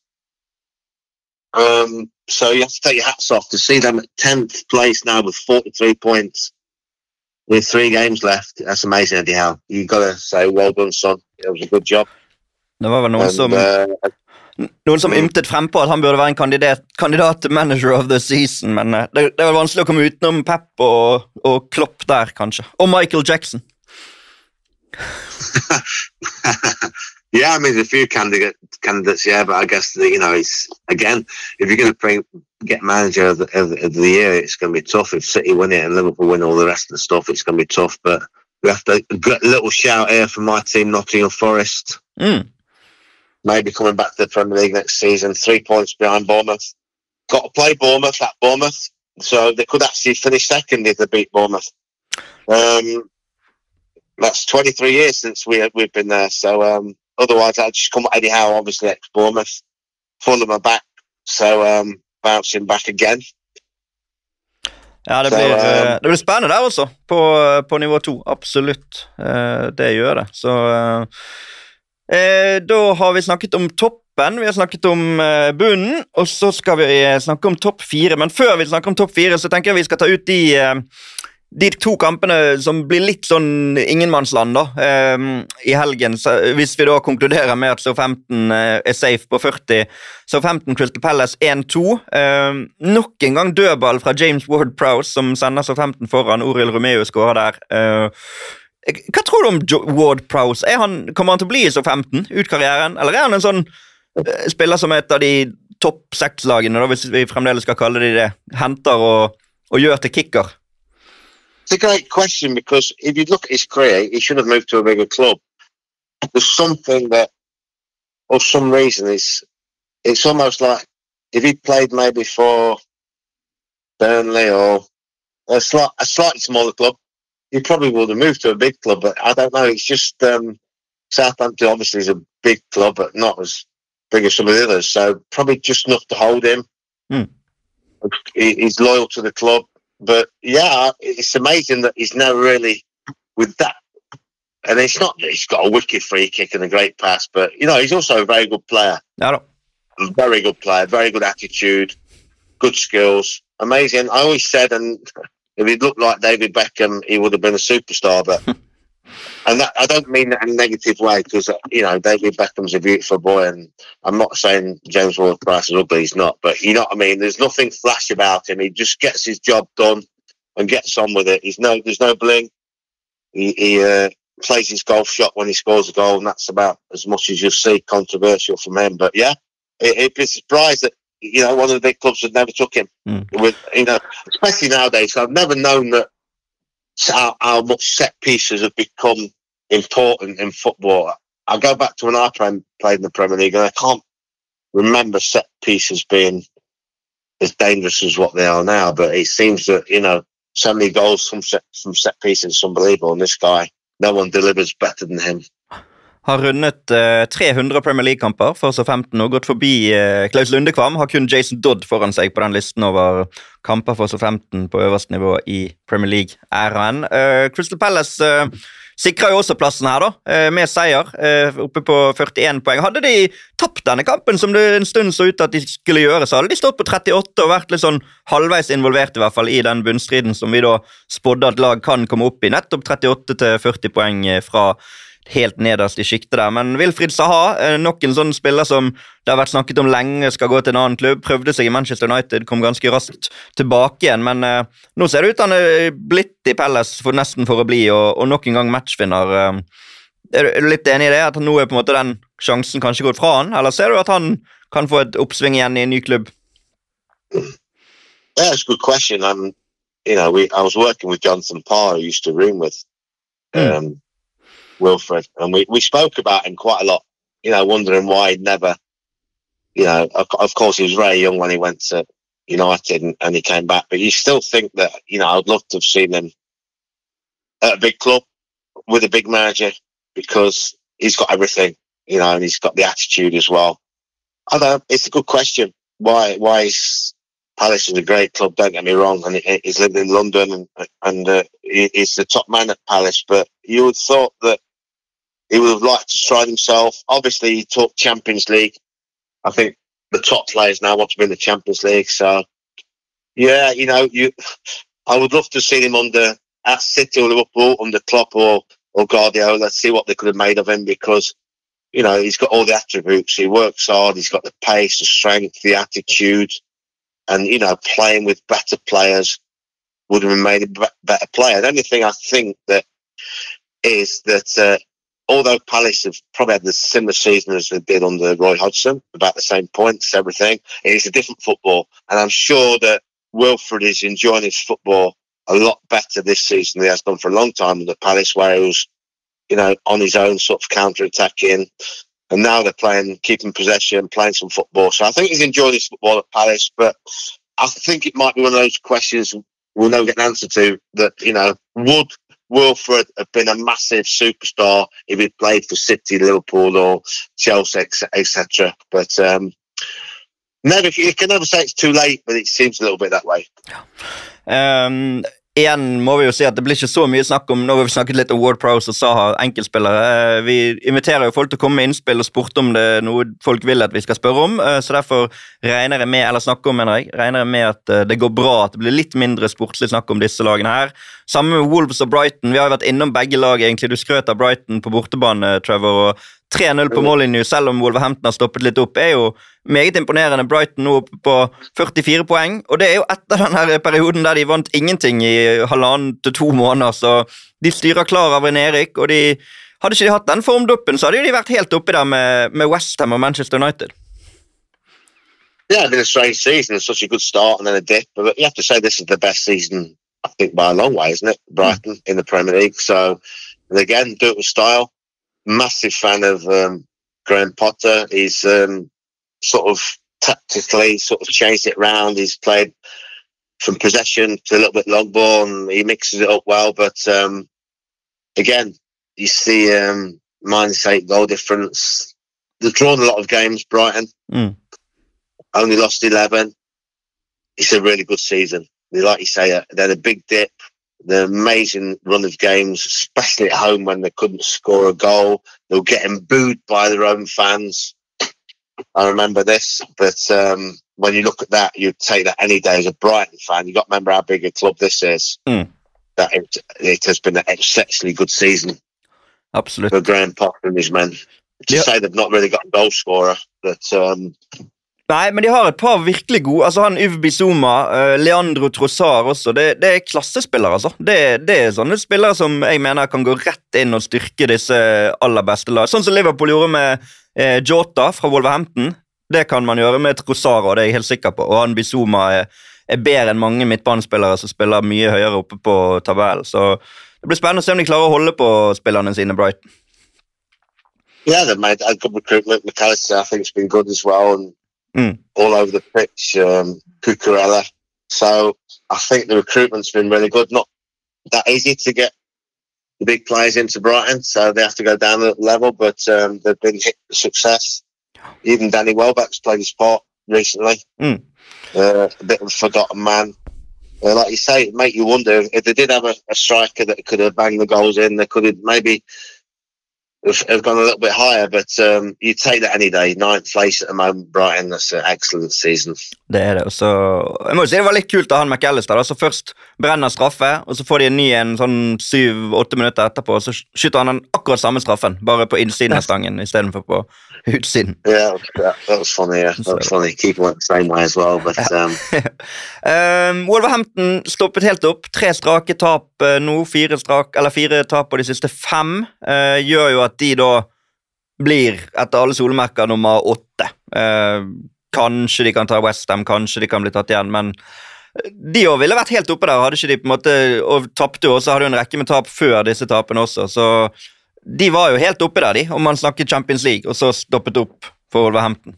Um, so you have to take your hats off to see them at tenth place now with forty three points with three games left. That's amazing, Howe. You got to say well done, son. It was a good job. Det var vel noen And, som uh, noen som ymtet ymtet frempå at han burde være en kandidat, kandidat til manager of the season, men uh, det, det var vanskelig å komme utenom Pep og, og Klopp der, kanskje. Og Michael Jackson. yeah, I mean, a few candidate, candidates, yeah, but I guess you know, it's again, if you're going to get manager of the, of the, year, it's going to be tough. If City win it and Liverpool win all the rest of the stuff, it's going to be tough. But we have to get a little shout here for my team, Nottingham Forest. Mm. Maybe coming back to the Premier League next season, three points behind Bournemouth. Got to play Bournemouth at Bournemouth, so they could actually finish second if they beat Bournemouth. Um, that's 23 years since we we've been there. So um, otherwise, I'd just come anyhow. Obviously, ex Bournemouth, Fulham are back, so um, bouncing back again. Ja, det blir, så, um, det blir spennende der også, på, på nivå to. Absolutt. Uh, det gjør det. Så uh, uh, Da har vi snakket om toppen, vi har snakket om bunnen, og så skal vi snakke om topp fire. Men før vi snakker om topp fire, så tenker jeg vi skal ta ut de de to kampene som blir litt sånn ingenmannsland da, um, i helgen, hvis vi da konkluderer med at Southampton er safe på 40 Southampton Crystal Palace 1-2. Um, ehm, nok en gang dødball fra James Ward Prowse, som sender Southampton foran. Oril Romeo skårer der. Uh, hva tror du om Ward Prowse? Han, kommer han til å bli i Southampton ut karrieren, eller er han en sånn uh, spiller som et av de topp seks-lagene, hvis vi fremdeles skal kalle de det, henter og, og gjør til kicker? It's a great question because if you look at his career, he should have moved to a bigger club. There's something that, for some reason, is it's almost like if he played maybe for Burnley or a, slight, a slightly smaller club, he probably would have moved to a big club. But I don't know. It's just um, Southampton obviously is a big club, but not as big as some of the others. So probably just enough to hold him. Hmm. He's loyal to the club. But yeah, it's amazing that he's now really with that. And it's not that he's got a wicked free kick and a great pass, but you know, he's also a very good player. No. Very good player, very good attitude, good skills. Amazing. I always said, and if he looked like David Beckham, he would have been a superstar. But and that, I don't mean that in a negative way because you know David Beckham's a beautiful boy, and I'm not saying James Ward-Prowse is ugly. He's not, but you know what I mean. There's nothing flash about him. He just gets his job done and gets on with it. He's no, there's no bling. He, he uh, plays his golf shot when he scores a goal, and that's about as much as you'll see controversial from him. But yeah, it, it'd be surprised that you know one of the big clubs had never took him. Mm. With you know, especially nowadays. I've never known that how, how much set pieces have become important in football. I go back to when I played in the Premier League, and I can't remember set pieces being as dangerous as what they are now. But it seems that you know so many goals from set, from set pieces is unbelievable. And this guy, no one delivers better than him. Har rundet eh, 300 Premier League-kamper for så 15 og gått forbi eh, Klaus Lundekvam. Har kun Jason Dodd foran seg på den listen over kamper for så 15 på øverste nivå i Premier League-æraen. Eh, Crystal Palace Sikra jo også plassen her, da, eh, med seier. Eh, oppe på 41 poeng. Hadde de tapt denne kampen, som det en stund så ut at de skulle gjøre, så hadde de stått på 38 og vært litt sånn halvveis involvert i hvert fall i den bunnstriden som vi da spådde at lag kan komme opp i. Nettopp 38 til 40 poeng eh, fra helt nederst i sjiktet der. Men Wilfried Saha, eh, nok en sånn spiller som det har vært snakket om lenge skal gå til en annen klubb. Prøvde seg i Manchester United, kom ganske raskt tilbake igjen. Men eh, nå ser det ut han er blitt i Pelles for, nesten for å bli, og, og nok en gang matchvinner. Eh. Er du litt enig i det? At nå er på en måte den sjansen kanskje gått fra han? Eller ser du at han kan få et oppsving igjen i en ny klubb? Yeah, that's a good question. I'm, you know, we I was working with Jonathan Parr, who used to room with mm. um, Wilfred, and we, we spoke about him quite a lot. You know, wondering why he'd never, you know, of, of course he was very young when he went to United and, and, he came back, but you still think that, you know, I'd love to have seen him at a big club with a big manager because he's got everything, you know, and he's got the attitude as well. I know, it's a good question. Why, why is Palace is a great club, don't get me wrong, and he's lived in London and, and uh, he's the top man at Palace. But you would thought that he would have liked to try himself. Obviously, he took Champions League. I think the top players now want to be in the Champions League. So, yeah, you know, you, I would love to see him under at City or Liverpool under Klopp or or Guardiola. Let's see what they could have made of him because you know he's got all the attributes. He works hard. He's got the pace, the strength, the attitude and you know playing with better players would have made a better player. The only thing I think that is that uh, although Palace have probably had the similar season as they did under Roy Hodgson, about the same points, everything, it's a different football, and I'm sure that Wilfred is enjoying his football a lot better this season than he has done for a long time under Palace, where he was, you know, on his own sort of counter attacking, and now they're playing, keeping possession, playing some football. So I think he's enjoyed his football at Palace, but I think it might be one of those questions we'll never get an answer to. That you know, would Wilfred have been a massive superstar if he played for City, Liverpool, or Chelsea, etc. But um, never, you can never say it's too late, but it seems a little bit that way. Um, igjen må vi jo si at det blir ikke så mye snakk om Nå har vi snakket litt om Ward Prowse og Saha, enkeltspillere. Eh, vi inviterer jo folk til å komme med innspill og spurte om det er noe folk vil at vi skal spørre om. Eh, så derfor regner jeg med eller snakker om, mener jeg, regner jeg med at eh, det går bra, at det blir litt mindre sportslig snakk om disse lagene her. Samme med Wolves og Brighton. Vi har jo vært innom begge lag. egentlig. Du skrøt av Brighton på bortebane, Trevor. og 3-0 på mållinje, selv om Wolverhampton har stoppet litt opp, er jo meget imponerende. Brighton nå oppe på 44 poeng, og det er jo etter den perioden der de vant ingenting i halvannen til to måneder, så de styrer klar av en Erik, og de hadde ikke de hatt den formduppen, så hadde de vært helt oppi der med, med Westham og Manchester United. Yeah, it's been a strange season. It's such a good start and then a dip. But you have to say this is the best season, I think, by a long way, isn't it? Brighton in the Premier League. So, and again, do it with style. Massive fan of um, Graham Potter. He's um, sort of tactically sort of changed it around. He's played from possession to a little bit long ball, and he mixes it up well. But um, again, you see um, minus eight goal difference. They've drawn a lot of games. Brighton mm. only lost eleven. It's a really good season. Like you say, uh, they had a big dip the amazing run of games, especially at home when they couldn't score a goal. They were getting booed by their own fans. I remember this, but um, when you look at that, you'd take that any day as a Brighton fan. You've got to remember how big a club this is. Mm. That it, it, has been an exceptionally good season. Absolutely. For Graham Potter and his men. To yep. say they've not really got a goal scorer, but um, Nei, men de har et par virkelig gode. altså han Yv Bizuma, uh, Leandro Trossar også. Det, det, er klassespillere, altså. Det, det, er sånne spillere som jeg mener kan gå rett inn og styrke disse aller beste lag. Sånn som Liverpool gjorde med uh, Jota fra Wolverhampton. Det kan man gjøre med Trossar, og det er jeg helt sikker på. Og han Bizuma er, er bedre enn mange midtbanespillere som spiller mye høyere oppe på tabellen. Så det blir spennende å se om de klarer å holde på spillerne sine, Brighton. Yeah, they've made a good recruitment. McAllister, I think, has been good as well. Mm. all over the pitch, um, Cucurella. So I think the recruitment's been really good. Not that easy to get the big players into Brighton, so they have to go down a level, but um, they've been hit with success. Even Danny Welbeck's played his part recently. Mm. Uh, a bit of a forgotten man. Uh, like you say, it make you wonder if they did have a, a, striker that could have banged the goals in. They could have maybe have, gone a little bit higher, but um, you take that any day. Ninth place at the moment, Brighton. That's an excellent season. Det er det. Så, jeg må jo si det var litt kult av han McAllister. Altså, så Først brenner straffe, og så får de en ny en sånn syv-åtte minutter etterpå. og Så skyter han den akkurat samme straffen, bare på innsiden av stangen istedenfor på utsiden. Yeah, that, that was funny. Yeah. That was funny. Keeper went the same way as well, but um, um, Wolverhampton stoppet helt opp. Tre strake tap uh, nå. Fire, strak, eller fire tap på de siste fem. Uh, gjør jo at de da blir, etter alle solemerker, nummer åtte. Uh, kanskje de kan ta Westham, kanskje de kan bli tatt igjen, men de òg ville vært helt oppe der. hadde ikke de på en måte, Og tapte jo også, hadde jo en rekke med tap før disse tapene også, så de var jo helt oppe der, de, om man snakket Champions League, og så stoppet opp for Wolverhampton.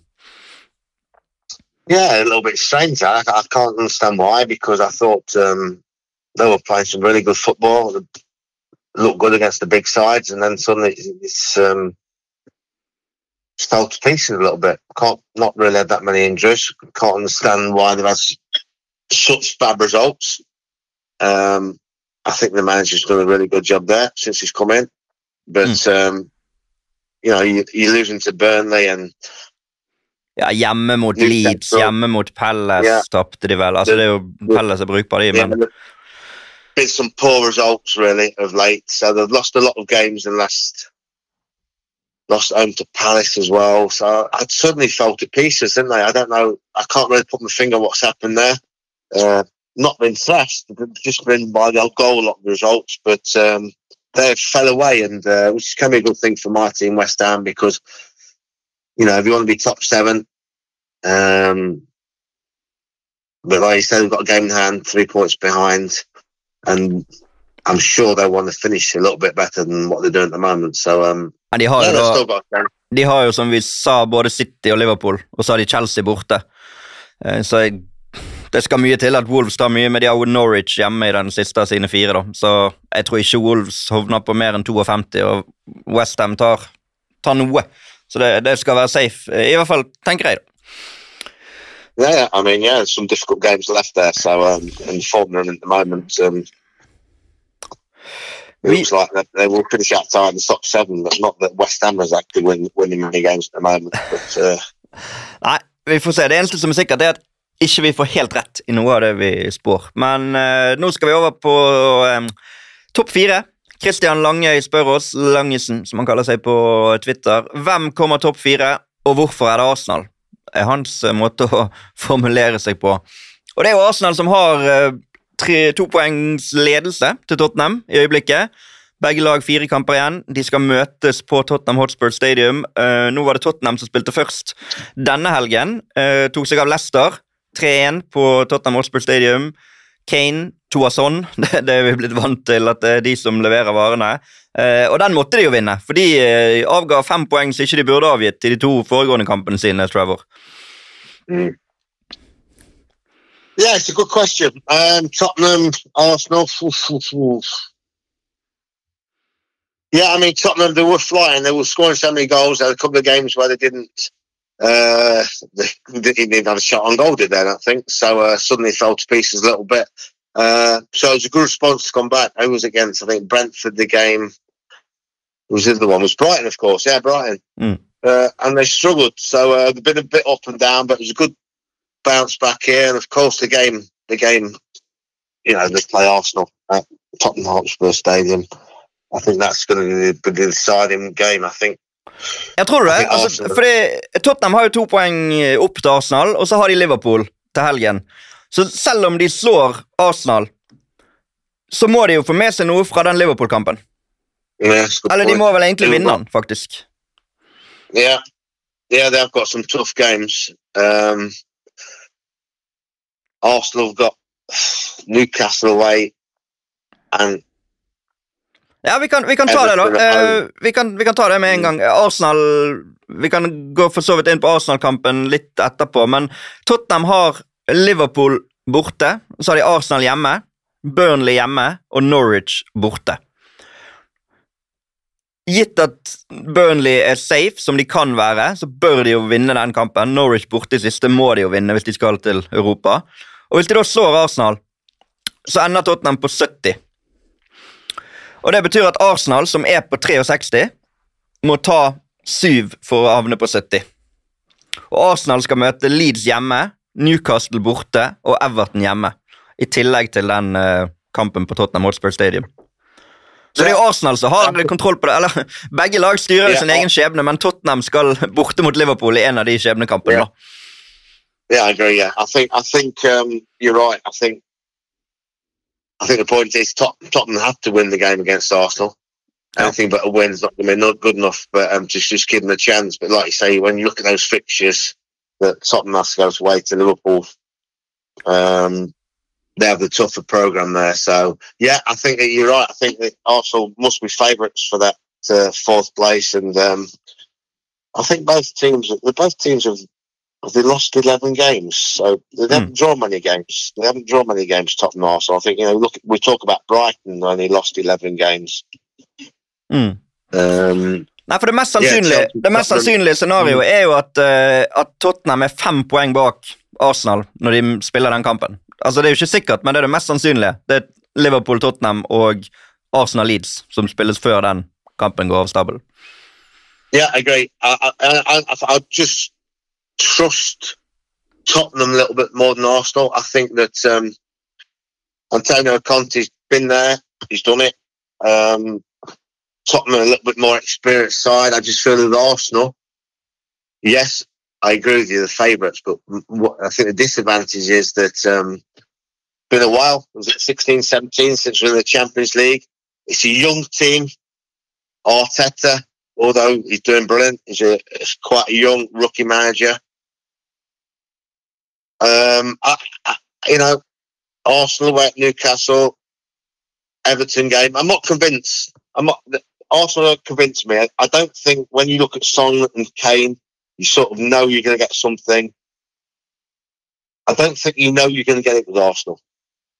yeah, a little bit strange. I, I can't understand why because I thought um, they were playing some really good football. Looked good against the big sides, and then suddenly it's um, fell to pieces a little bit. Can't not really had that many injuries. Can't understand why they've had such bad results. Um, I think the manager's done a really good job there since he's come in, but um, you know you, you're losing to Burnley and Ja, Hjemme mot. Leeds, hjemme mot Palace Ja. tapte de vel. Altså, det er jo Palace er brukbar, de, men there's been some poor results really of late. So they've lost a lot of games and last lost home to Palace as well. So I suddenly fell to pieces, didn't they? I don't know. I can't really put my finger on what's happened there. Uh, not been thrashed, just been by the old goal a lot of results, but um, they fell away, and uh, which can be a good thing for my team, West Ham, because you know if you want to be top seven, um, but like you said, we've got a game in hand, three points behind, and I'm sure they want to finish a little bit better than what they're doing at the moment. So, um, men de har yeah, jo da still got a chance. De har jo, som vi sa, både City og Liverpool, og så har de Chelsea borte. Eh, Så jeg, det skal mye til at Wolves tar mye, men de har jo Norwich hjemme i den siste av sine fire. da. Så jeg tror ikke Wolves hovner på mer enn 52, og Westham tar, tar noe. Så det, det skal være safe, i hvert fall tenker jeg. da. Yeah, I mean, yeah, some difficult games left there. So, um, in Fulham at the moment, um, it looks like they, they will finish outside the top seven, but not that West Ham is actually win, winning many games at the moment. But uh, Nei, vi får se. Det eneste som er sikkert, er at ikke vi får helt rett i noe av det vi spår. Men eh, nå skal vi over på eh, topp fire. Christian Langøy spør oss, Langesen som han kaller seg på Twitter, hvem kommer topp fire, og hvorfor er det Arsenal? er hans eh, måte å formulere seg på. Og det er jo Arsenal som har eh, tre, to poengs ledelse til Tottenham i øyeblikket. Begge lag fire kamper igjen. De skal møtes på Tottenham Hotspur Stadium. Uh, nå var det Tottenham som spilte først denne helgen. Uh, tok seg av Leicester 3-1 på Tottenham Hotspur Stadium. Kane, Toasson. Det, det er vi blitt vant til at det er de som leverer varene. Eh, og den måtte de jo vinne, for de eh, avga fem poeng som ikke de burde avgitt til de to foregående kampene sine. Trevor. Mm. Yeah, it's a good question. Um, Tottenham, Arsenal. Yeah, I mean Tottenham. They were flying. They were scoring so many goals. There were a couple of games where they didn't. Uh, they didn't even have a shot on goal, did then, I think so. Uh, suddenly fell to pieces a little bit. Uh, so it was a good response to come back. Who was against? I think Brentford. The game. Was the other one? It was Brighton, of course. Yeah, Brighton. Mm. Uh, and they struggled. So uh, they've been a bit up and down, but it was a good bounce back here. And of course, the game, the game, you know, they play Arsenal at Tottenham Hotspur Stadium. I think that's going to be the deciding game. I think. Jeg tror det. Altså, fordi Tottenham har jo to poeng eh, opp til Arsenal, og så har de Liverpool til helgen. Så selv om de slår Arsenal, så må de jo få med seg noe fra den Liverpool-kampen. Eller de må vel egentlig vinne den, faktisk. Yeah, yeah, they've got some tough games. Um, Arsenal have got Newcastle away, and Ja, vi kan, vi kan ta det, da. Uh, vi, kan, vi kan ta det med en gang. Arsenal Vi kan gå for så vidt inn på Arsenal-kampen litt etterpå, men Tottenham har Liverpool borte. Så har de Arsenal hjemme, Burnley hjemme og Norwich borte. Gitt at Burnley er safe, som de kan være, så bør de jo vinne den kampen. Norwich borte i siste må de jo vinne hvis de skal til Europa. Og hvis de da slår Arsenal, så ender Tottenham på 70. Og det betyr at Arsenal, som er på 63, må ta 7 for å havne på 70. Og Arsenal skal møte Leeds hjemme, Newcastle borte og Everton hjemme. I tillegg til den uh, kampen på Tottenham Hotspur Stadium. Så det er jo Arsenal som har kontroll på det. Eller, begge lag styrer ja. sin egen skjebne, men Tottenham skal borte mot Liverpool i en av de skjebnekampene. Yeah. yeah, I agree. Yeah, I think I think um, you're right. I think I think the point is Tot- Tottenham have to win the game against Arsenal. Anything but a win's not going to be not good enough, but um, just just give them a chance. But like you say, when you look at those fixtures that Tottenham has to go away to Liverpool, um, they have the tougher program there. So yeah, I think that you're right. I think that Arsenal must be favourites for that uh, fourth place, and um, I think both teams, both teams have they lost 11 games, so they haven't Mm. drawn many games. They haven't drawn many games, Tottenham Arsenal. I think, you know, look, we talk about Brighton they lost 11 games. Mm. Um, Nei, for Det mest sannsynlige, yeah, det mest sannsynlige scenarioet er jo at, uh, at Tottenham er fem poeng bak Arsenal når de spiller den kampen. Altså Det er jo ikke sikkert, men det er det mest sannsynlige. Det er Liverpool-Tottenham og Arsenal-Leeds som spilles før den kampen går av stabelen. yeah, I agree. I, I, I, I, I just trust Tottenham a little bit more than Arsenal. I think that um, Antonio Conte's been there. He's done it. Um, Tottenham a little bit more experienced side. I just feel with Arsenal, yes, I agree with you, the favourites, but what I think the disadvantage is that um, been a while. Was it 16, 17 since we're in the Champions League? It's a young team. Arteta, although he's doing brilliant, he's a he's quite a young rookie manager. Um, I, I, you know, Arsenal away at Newcastle, Everton game. I'm not convinced. I'm not. Arsenal don't convince me. I, I don't think when you look at Son and Kane, you sort of know you're going to get something. I don't think you know you're going to get it with Arsenal.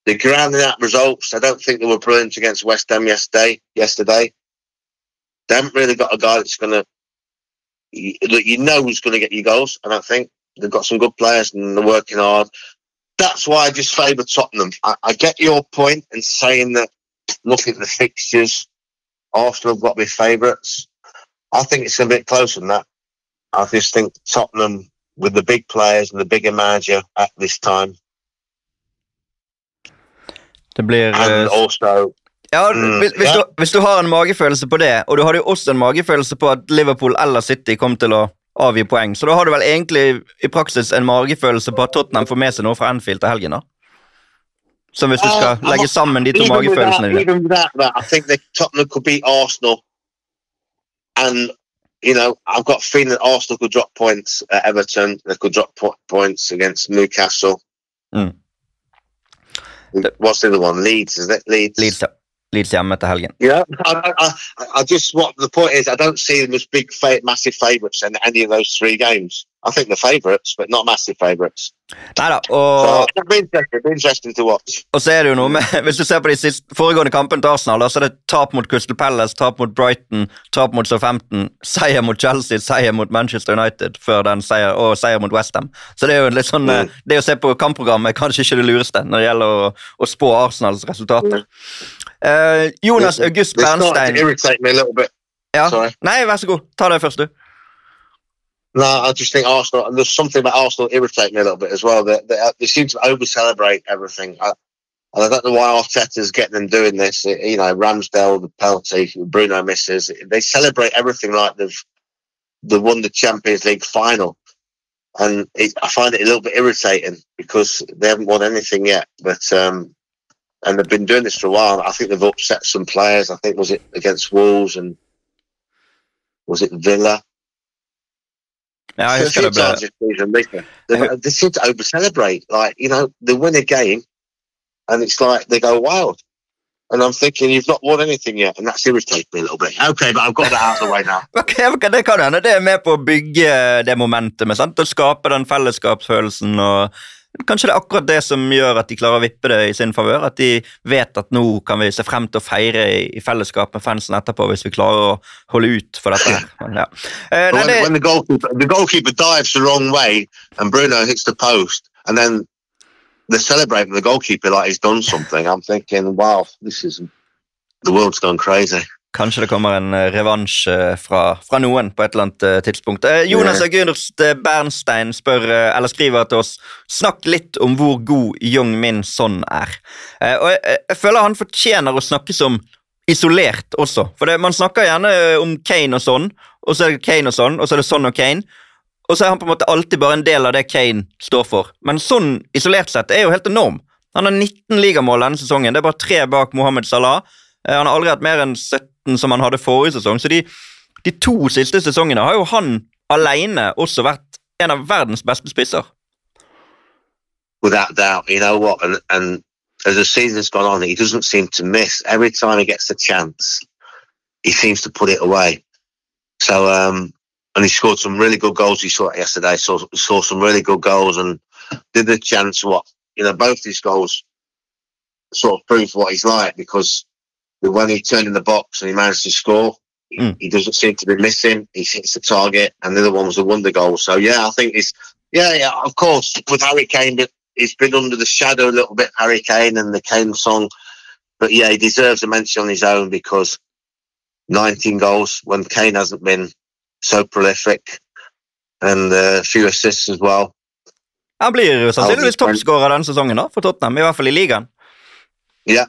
They're grounding out results. I don't think they were brilliant against West Ham yesterday. Yesterday, they haven't really got a guy that's going to that you know who's going to get you goals. I don't think they've got some good players and they're working hard. That's why I just favour Tottenham. I, I get your point in saying that looking at the fixtures, Arsenal have got to be favourites. I think it's a bit closer than that. I just think Tottenham, with the big players and the bigger manager at this time, Det blir and eh, also Ja, Mm, hvis, hvis, du, hvis du har en magefølelse på det, og du hadde jo også en magefølelse på at Liverpool eller City kom til å avgi poeng, så da har du vel egentlig i praksis en magefølelse på at Tottenham får med seg noe fra Anfield til helgen, da? Som hvis du skal legge sammen de to magefølelsene dine. even without that, I think that Tottenham could beat Arsenal, and you know I've got a feeling that Arsenal could drop points at Everton. They could drop po- points against Newcastle. Mm. What's the other one? Leeds, is it Leeds? Leeds, Leeds hjemme til helgen. Yeah, I, I, I, just what the point is. I don't see them as big, massive favourites in any of those three games. I think they're favourites, but not massive favourites. Neida, og, og så er det jo noe med Hvis du ser på de siste, foregående kampene til Arsenal, så er det tap mot Crystal Palace, tap mot Brighton, tap mot Southampton, seier mot Chelsea, seier mot Manchester United før den seier, og seier mot Westham. Så det er jo litt sånn eh, Mm. Det å se på kampprogrammet er kanskje ikke det lureste når det gjelder å, å spå Arsenals resultater. Eh, Jonas August Bernstein ja. Sorry. Nei, vær så god. Ta det først, du. No, I just think Arsenal. And there's something about Arsenal irritate me a little bit as well. They, they, they seem to over celebrate everything. I, and I don't know why Arteta's getting them doing this. You know, Ramsdale, the penalty, Bruno misses. They celebrate everything like they've they won the Champions League final, and it, I find it a little bit irritating because they haven't won anything yet. But um, and they've been doing this for a while. I think they've upset some players. I think was it against Wolves and was it Villa? Ja, I husker det few times this season. They, they seem to over celebrate. Like, you know, they win a game and it's like they go wild. And I'm thinking, you've not won anything yet. And that's irritated me a little bit. Okay, but I've got that out of the way now. okay, ok, Det kan hende det er med på å bygge det momentumet. sant? Å skape den fellesskapsfølelsen. og Kanskje det er akkurat det som gjør at de klarer å vippe det i sin favør. At de vet at nå kan vi se frem til å feire i, fellesskap med fansen etterpå hvis vi klarer å holde ut for dette her. Men, ja. Eh, nei, det, when the goalkeeper, the goalkeeper dives the wrong way and Bruno hits the post and then they're celebrating the goalkeeper like he's done something, I'm thinking, wow, this is, the world's gone crazy. Kanskje det kommer en eh, revansj eh, fra, fra, noen på et eller annet uh, tidspunkt. Jonas August Bernstein spør, eller skriver til oss Snakk litt om hvor god Young Min Son er. og jeg, jeg, føler han fortjener å snakkes om isolert også. For det, Man snakker gjerne om Kane og sånn, og så er det Kane og sånn, og så er det sånn og Kane. Og så er han på en måte alltid bare en del av det Kane står for. Men sånn isolert sett er jo helt enorm. Han har 19 ligamål denne sesongen. Det er bare tre bak Mohammed Salah. Han har aldri hatt mer enn 17 som han hadde forrige sesong. Så de, de to siste sesongene har jo han også vært en av verdens beste spisser. Without doubt, you know what, and, and as the season's gone on, he doesn't seem to miss. Every time he gets a chance, he seems to put it away. So, um, and he scored some really good goals. He saw it yesterday. Saw saw some really good goals, and did the chance what you know both these goals sort of prove what he's like because when he turned in the box and he managed to score, mm. he doesn't seem to be missing. He hits the target, and the other one was a wonder goal. So yeah, I think it's yeah, yeah. Of course, with Harry Kane, he's been under the shadow a little bit. Harry Kane and the Kane song, but yeah, he deserves a mention on his own because 19 goals when Kane hasn't been so prolific, and uh, a few assists as well. Han blir sannsynligvis toppskårer denne sesongen da, for Tottenham, i hvert fall i ligaen. Ja,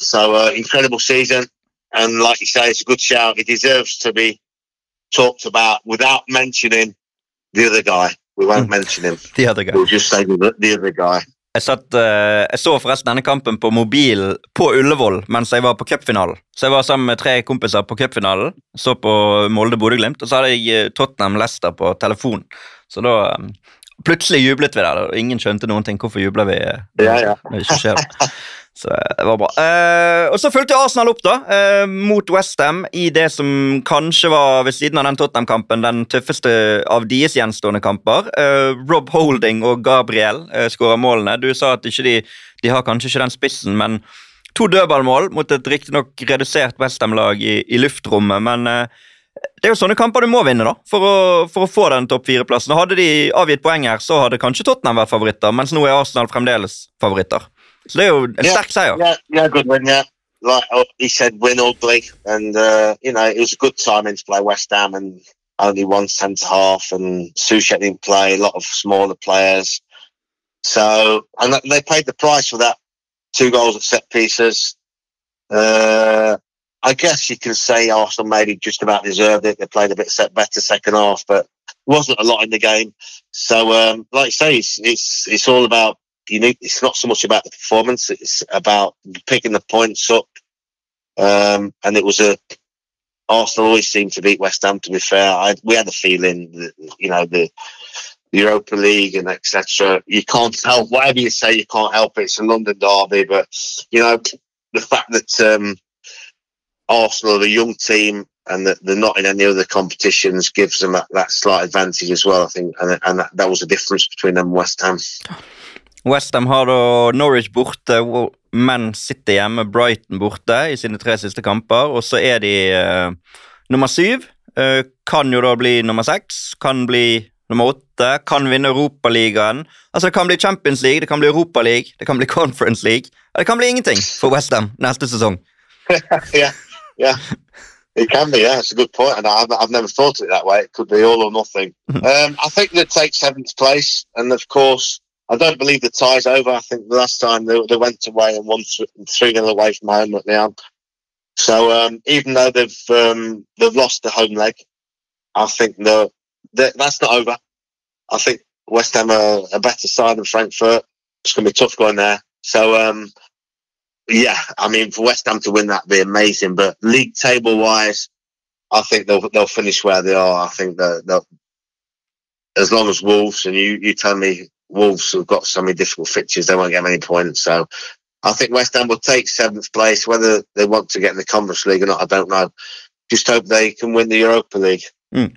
So uh, incredible season, and like you say, it's a good shout. He deserves to be talked about without mentioning the other guy. We won't mm. mention him. The other guy. We'll just say the, the other guy. Jeg, satt, uh, jeg, så forresten denne kampen på mobil på Ullevål mens jeg var på cupfinalen. Så jeg var sammen med tre kompiser på cupfinalen, så på Molde-Bodø-Glimt, og så hadde jeg eh, Tottenham-Lester på telefon. Så da um, Plutselig jublet vi der, og ingen skjønte noen ting. Hvorfor jubler vi? Ja, ja. Når det ikke skjer. Så eh, det var bra. Eh, og så fulgte Arsenal opp da, eh, mot Westham i det som kanskje var ved siden av den Tottenham-kampen den tøffeste av deres gjenstående kamper. Eh, Rob Holding og Gabriel eh, skåra målene. Du sa at de, de, har kanskje ikke den spissen, men to dødballmål mot et riktignok redusert Westham-lag i, i, luftrommet. Men eh, det er jo sånne kamper du må vinne da, for å, for å få den topp fire-plassen. Hadde de avgitt poeng her, så hadde kanskje Tottenham vært favoritter, mens nå er Arsenal fremdeles favoritter. Jo en yeah. Yeah, yeah, good win, yeah. Like he said, win ugly, and uh, you know it was a good timing to play West Ham, and only one centre half, and Soucek didn't play. A lot of smaller players, so and they paid the price for that. Two goals at set pieces. Uh, I guess you can say Arsenal maybe just about deserved it. They played a bit set better second half, but wasn't a lot in the game. So, um, like you say, it's, it's it's all about you need. It's not so much about the performance; it's about picking the points up. Um, and it was a Arsenal always seemed to beat West Ham. To be fair, I, we had a feeling that you know the, the Europa League and etc. You can't help whatever you say. You can't help it. It's a London derby, but you know the fact that um, Arsenal are a young team and that they're not in any other competitions gives them that, that slight advantage as well. I think, and, and that, that was the difference between them and West Ham. Westham har da Norwich borte, men sitter hjemme, Brighton borte i sine tre siste kamper. Og så er de uh, nummer syv. Uh, kan jo da bli nummer seks, kan bli nummer åtte, kan vinne Europaligaen. Altså, det kan bli Champions League, det kan bli Europa League, det kan bli Conference League. Det kan bli ingenting for Westham neste sesong. yeah, yeah. It can be, yeah. It's a good point, and I've, I've never thought of it that way. It could be all or nothing. um, I think they take seventh place, and of course, I don't believe the tie's over. I think the last time they, they went away and won 3 0 away from home at the end. So um, even though they've um, they've lost the home leg, I think the, that's not over. I think West Ham are a better side than Frankfurt. It's going to be tough going there. So um, yeah, I mean for West Ham to win that would be amazing. But league table wise, I think they'll they'll finish where they are. I think that as long as Wolves and you you tell me Wolves have got so many difficult fixtures, they won't get many points. So I think West Ham will take seventh place. Whether they want to get in the Conference League or not, I don't know. Just hope they can win the Europa League. Mm.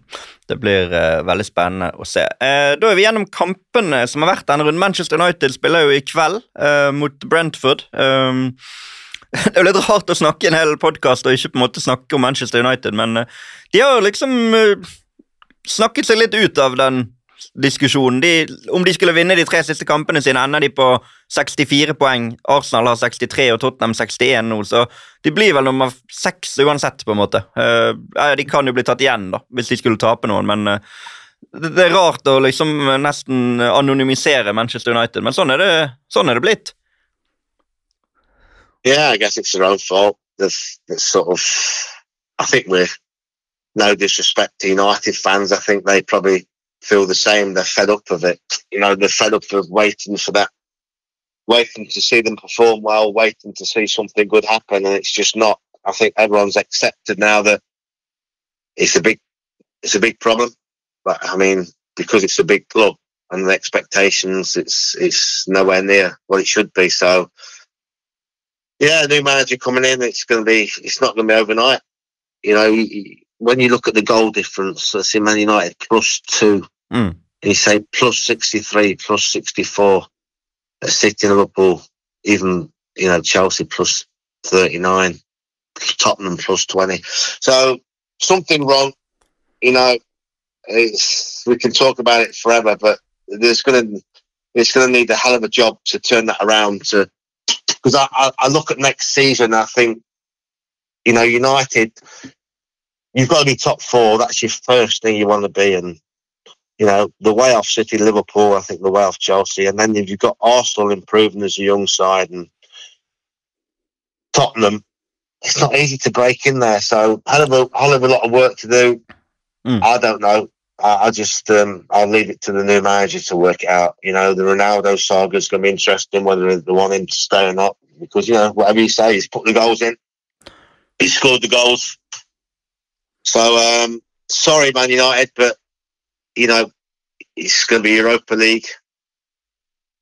Det blir uh, veldig spennende å se. Uh, da er vi gjennom kampene som har vært denne runden. Manchester United spiller jo i kveld uh, mot Brentford. Um, det er jo litt rart å snakke en hel podkast og ikke på en måte snakke om Manchester United, men de har liksom snakket seg litt ut av den diskusjonen. De, om de skulle vinne de tre siste kampene sine, ender de på 64 poeng. Arsenal har 63 og Tottenham 61 nå, så de blir vel nummer seks uansett, på en måte. Uh, de kan jo bli tatt igjen, da, hvis de skulle tape noen, men uh, det, er rart å liksom nesten anonymisere Manchester United, men sånn er det, sånn er det blitt. Yeah, I guess it's their own fault. There's, there's sort of, I think we're United fans. I think they probably feel the same. They're fed up of it. You know, they're fed up of waiting for that, waiting to see them perform well, waiting to see something good happen, and it's just not. I think everyone's accepted now that it's a big, it's a big problem. But I mean, because it's a big club and the expectations, it's it's nowhere near what it should be. So, yeah, new manager coming in, it's going to be, it's not going to be overnight. You know, when you look at the goal difference, let's see Man United plus two, mm. you say plus 63, plus 64 at City and Liverpool, even, you know, Chelsea plus 39, Tottenham plus 20. So something wrong, you know, it's, we can talk about it forever, but there's going to, it's going to need a hell of a job to turn that around to, because I, I, I look at next season, I think, you know, United, you've got to be top four. That's your first thing you want to be. And, you know, the way off City, Liverpool, I think the way off Chelsea. And then if you've got Arsenal improving as a young side and Tottenham. It's not easy to break in there. So, hell of a, hell of a lot of work to do. Mm. I don't know. I, I just, um, I'll leave it to the new manager to work it out. You know, the Ronaldo saga is going to be interesting, whether they want him to stay or not. Because, you know, whatever you say, he's put the goals in. He scored the goals so um, sorry, Man United, but you know it's going to be Europa League,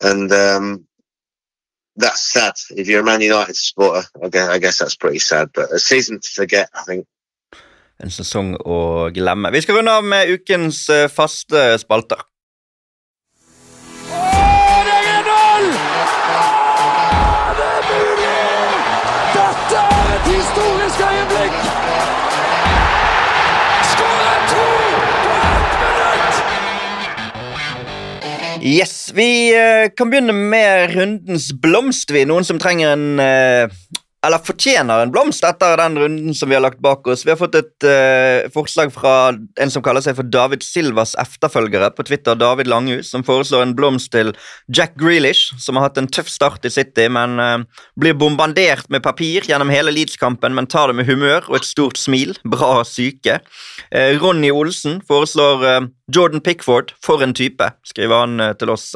and um, that's sad. If you're a Man United supporter, I guess, I guess that's pretty sad. But a season to forget, I think. En sesong å glemme. Vi skal runde av med ukens eh, faste spalter. Yes, Vi uh, kan begynne med rundens blomst. Vi Noen som trenger en uh, eller fortjener en blomst etter den runden som vi har lagt bak oss. Vi har fått et uh, forslag fra en som kaller seg for David Silvas efterfølgere på Twitter, David Langhus, som foreslår en blomst til Jack Grealish, som har hatt en tøff start i City, men uh, blir bombardert med papir gjennom hele Leeds-kampen, men tar det med humør og et stort smil. Bra syke. Uh, Ronny Olsen foreslår Jordan Pickford, for en type, skriver han til oss.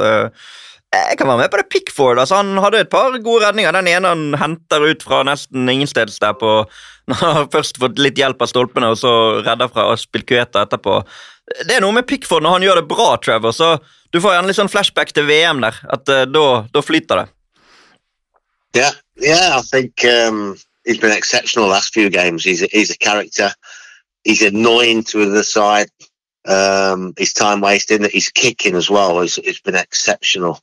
Jeg kan være med på det. Pickford altså, han hadde et par gode redninger. Den ene han henter ut fra nesten ingensteds der på Når han først fått litt hjelp av stolpene, og så redder fra Aspilkueta etterpå. Det er noe med Pickford når han gjør det bra, Trevor. så Du får gjerne litt sånn flashback til VM der. at uh, da, flyter det. Yeah, yeah, I think um, he's been exceptional last few games. He's a, he's a character. He's annoying to the side. Um, his time wasting, his kicking as well It's, been exceptional.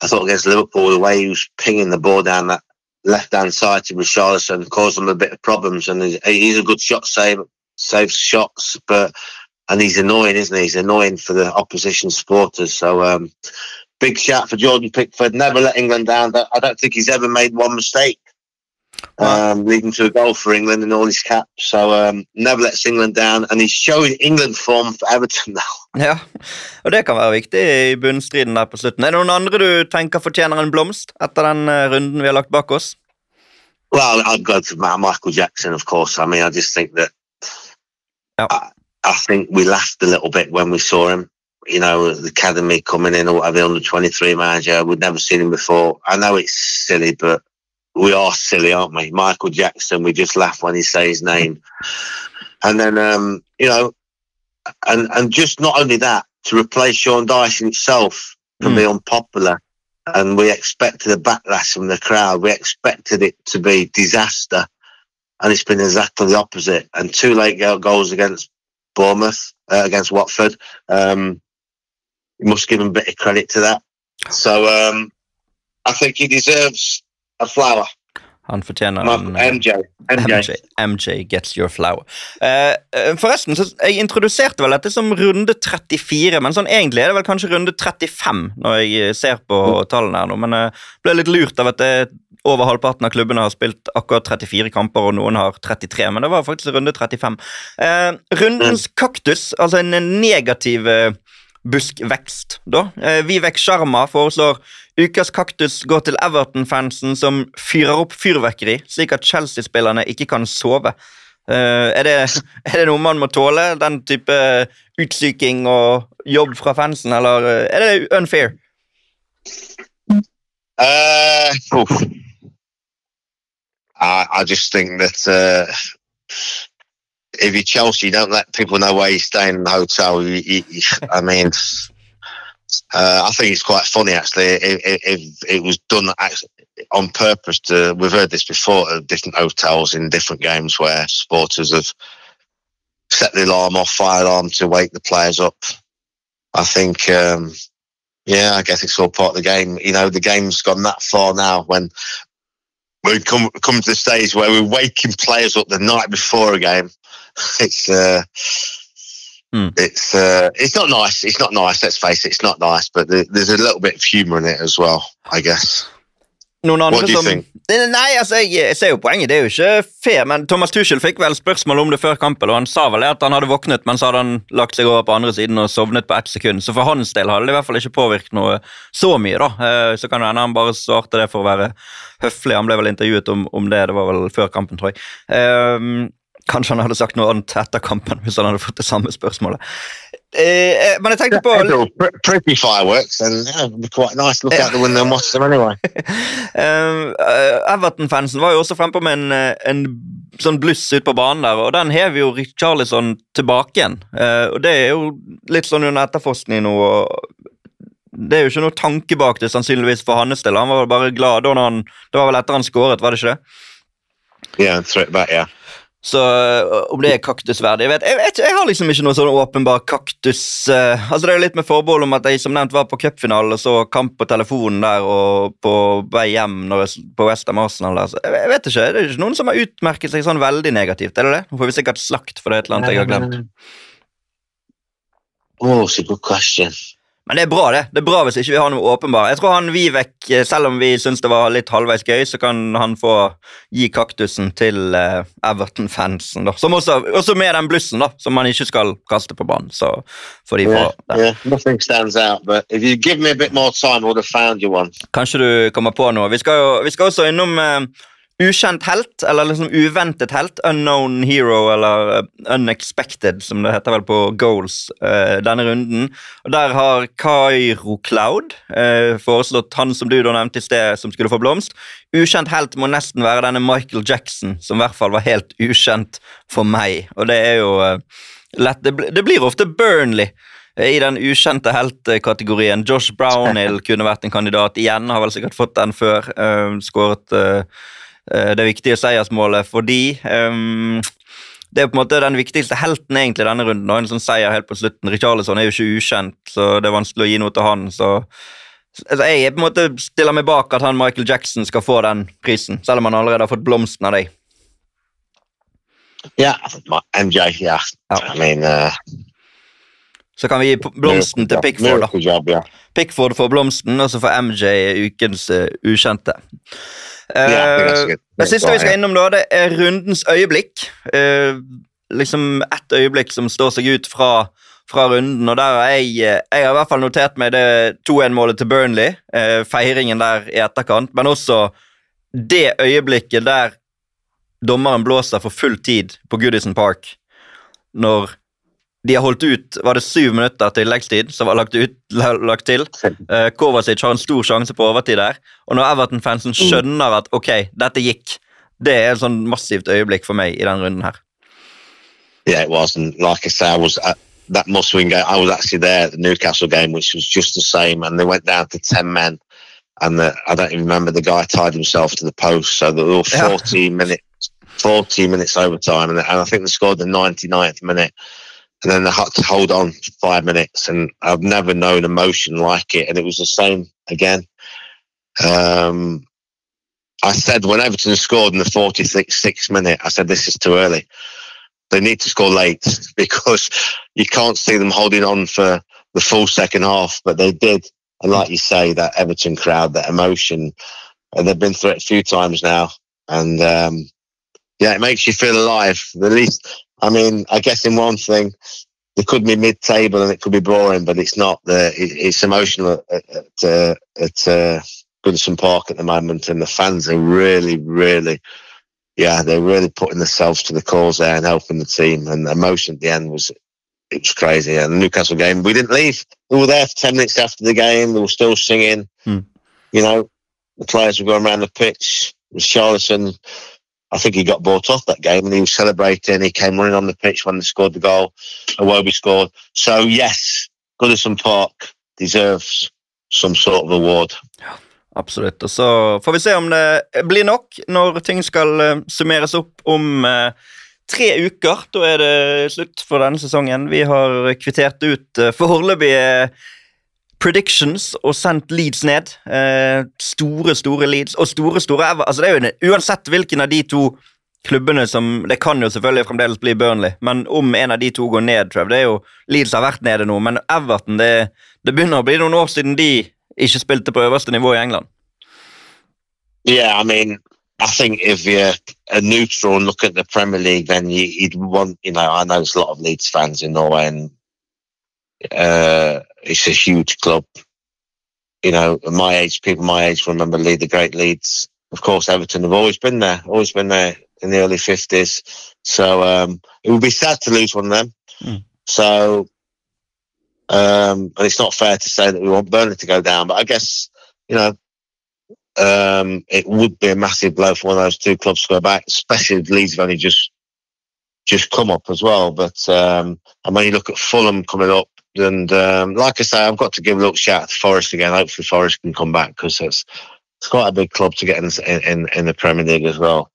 I thought against Liverpool, the way he was pinging the ball down that left hand side to Richarlison caused them a bit of problems. And he's, he's a good shot save, saves shots, but and he's annoying, isn't he? He's annoying for the opposition supporters. So um, big shout for Jordan Pickford. Never let England down. I don't think he's ever made one mistake. Um, leading to a goal for England in all his caps. So um, never lets England down, and he's showing England form for Everton now. Ja, og det kan være viktig i bunnstriden der på slutten. Er det noen andre du tenker fortjener en blomst etter den uh, runden vi har lagt bak oss? Well, I'd go to Michael Jackson, of course. I mean, I just think that yeah. I, I think we laughed a little bit when we saw him. You know, the academy coming in or whatever, under 23 manager. We'd never seen him before. I know it's silly, but we are silly, aren't we? Michael Jackson, we just laugh when he say his name. And then, um, you know, and and just not only that, to replace Sean Dyson itself can mm. be unpopular. And we expected a backlash from the crowd. We expected it to be disaster. And it's been exactly the opposite. And two late goals against Bournemouth, uh, against Watford. Um, you must give him a bit of credit to that. So um, I think he deserves a flower. Han fortjener en MJ. MJ. MJ gets your flower. Uh, forresten, så jeg introduserte vel dette som runde 34, men sånn egentlig er det vel kanskje runde 35 når jeg ser på mm. tallene her nå. Men jeg ble litt lurt av at det, over halvparten av klubbene har spilt akkurat 34 kamper, og noen har 33, men det var faktisk runde 35. Uh, rundens mm. kaktus, altså en negativ uh, buskvekst, da. Vivek Sharma foreslår Ukas kaktus går til Everton-fansen som fyrer opp fyrverkeri, slik at Chelsea-spillerne ikke kan sove. Uh, er, det, er, det, noe man må tåle, den type utsyking og jobb fra fansen, eller er det unfair? Uh, I, I, just think that uh, if you're Chelsea, you don't let people know where you're staying in the hotel. You, you, I mean, uh, I think it's quite funny actually. If, if it was done on purpose, to we've heard this before at different hotels in different games where supporters have set the alarm off, fire alarm to wake the players up. I think, um, yeah, I guess it's all part of the game. You know, the game's gone that far now when we come come to the stage where we're waking players up the night before a game. It's uh, Mm. It's uh, it's not nice. It's not nice. Let's face it. It's not nice. But there's a little bit of humour in it as well. I guess. Noen andre som Nei, altså, jeg, jeg, ser jo poenget. Det er jo ikke fair. Men Thomas Tuchel fikk vel spørsmål om det før kampen, og han sa vel at han hadde våknet, men så hadde han lagt seg over på andre siden og sovnet på ett sekund. Så for hans del hadde det i hvert fall ikke påvirket noe så mye, da. Eh, så kan det hende han bare svarte det for å være høflig. Han ble vel intervjuet om, om det, det var vel før kampen, tror jeg. Um, Kanskje han hadde sagt noe annet etter kampen hvis han hadde fått det samme spørsmålet. Eh, eh men jeg tenkte på Pretty fireworks and quite nice look out the window watch them anyway. uh, Everton-fansen var jo også frempå med en, eh, en sånn bluss ut på banen der, og den hever jo Charlison tilbake igjen. Uh, og det er jo litt sånn under etterforskning nå. og det er jo ikke noe tanke bak det, sannsynligvis for hans del. Han var bare glad da han Det var vel etter han skåret, var det ikke det? Yeah, straight back, yeah. Så øh, om det er kaktusverdig Jeg vet, jeg, vet, jeg har liksom ikke noe sånn åpenbar kaktus uh, Altså Det er jo litt med forbehold om at jeg som nevnt var på cupfinalen og så kamp på telefonen der og på vei hjem når jeg, på Westham Arsenal. Der. Så jeg, jeg, vet ikke, Det er ikke noen som har utmerket seg sånn veldig negativt. Er det det? Nå får vi sikkert slakt for det et eller annet jeg har glemt. Oh, so good question. Men det er bra, det. Det er bra hvis ikke vi har noe åpenbar. Jeg tror han Vivek, eh, selv om vi syns det var litt halvveis gøy, så kan han få gi kaktusen til uh, Everton-fansen. da. Som også, også, med den blussen, da, som man ikke skal kaste på banen. Så får de få yeah. Yeah, nothing stands out, but if you give me a bit more time, I would have found you one. Kanskje du kommer på noe. Vi skal, jo, vi skal også innom uh, ukjent helt, eller liksom uventet helt. Unknown hero, eller uh, unexpected, som det heter vel på goals uh, denne runden. Og Der har Kairo Cloud uh, foreslått han som du da nevnte i sted, som skulle få blomst. Ukjent helt må nesten være denne Michael Jackson, som i hvert fall var helt ukjent for meg. Og det er jo lett Det, bl det blir ofte Burnley i den ukjente helt-kategorien. Josh Brownhill kunne vært en kandidat igjen, har vel sikkert fått den før. Uh, skåret uh, Eh, det viktige seiersmålet fordi um, det er på en måte den viktigste helten egentlig denne runden. og En sånn seier helt på slutten. Richarlison er jo ikke ukjent, så det er vanskelig å gi noe til han. så altså, Jeg på en måte stiller meg bak at han Michael Jackson skal få den prisen, selv om han allerede har fått blomsten av deg. Ja, MJ, ja. I mean, uh... Så kan vi gi blomsten til Pickford. da. Pickford får blomsten, og så får MJ ukens uh, ukjente. Uh, det siste vi skal innom, da, det er rundens øyeblikk. Uh, liksom ett øyeblikk som står seg ut fra, fra runden. og der har jeg, jeg har i hvert fall notert meg det 2-1-målet til Burnley. Uh, feiringen der i etterkant, men også det øyeblikket der dommeren blåser for full tid på Goodison Park. Når de har holdt ut var det syv minutter til leggstid som var lagt, ut, lagt til. Uh, Kovacic har en stor sjanse på overtid der. Og når Everton-fansen mm. skjønner at ok, dette gikk, det er et sånn massivt øyeblikk for meg i den runden her. Yeah, it was. And like I say, I was at that must-win game. I was actually there at the Newcastle game, which was just the same. And they went down to ten men, and the, I don't even remember the guy tied himself to the post. So there were 14 yeah. minutes, 14 minutes overtime, and, and I think they scored the 99th minute. And then I had to hold on for five minutes, and I've never known emotion like it, and it was the same again. Um, I said when Everton scored in the 46th minute, I said, this is too early. They need to score late because you can't see them holding on for the full second half, but they did. And like you say, that Everton crowd, that emotion, and they've been through it a few times now. And um, yeah, it makes you feel alive. At least, I mean, I guess in one thing, it could be mid-table and it could be boring, but it's not. The it, it's emotional at, at, uh, at uh, Goodison Park at the moment, and the fans are really, really, yeah, they're really putting themselves to the cause there and helping the team. And the emotion at the end was it was crazy. And the Newcastle game, we didn't leave. We were there for ten minutes after the game. We were still singing. Hmm. You know, the players were going around the pitch. Richarlison I think he got bought off that game and he was celebrating. He came running on the pitch when they scored the goal, Iwobi scored. So, yes, Goodison Park deserves some sort of award. Ja, absolutt. Og så får vi se om det blir nok når ting skal uh, summeres opp om uh, tre uker. Da er det slutt for denne sesongen. Vi har kvittert ut uh, foreløpige predictions og sendt Leeds ned. Eh, store, store Leeds og store, store Ever. Altså, det er jo Uansett hvilken av de to klubbene som Det kan jo selvfølgelig fremdeles bli Burnley, men om en av de to går ned, Trev Det er jo Leeds har vært nede nå, men Everton det, det begynner å bli noen år siden de ikke spilte på øverste nivå i England. Yeah, I mean, I think if you're a neutral and look at the Premier League, then you, would want, you know, I know there's a lot of Leeds fans in Norway, and uh, it's a huge club. You know, my age, people my age remember Leeds, the great Leeds. Of course, Everton have always been there, always been there in the early 50s. So um, it would be sad to lose one of them. Mm. So, um, and it's not fair to say that we want Burnley to go down, but I guess, you know, um, it would be a massive blow for one of those two clubs to go back, especially if Leeds have only just just come up as well. But um, and when you look at Fulham coming up, and um, like I say, I've got to give a little shout to Forest again. Hopefully, Forest can come back because it's it's quite a big club to get in in, in the Premier League as well.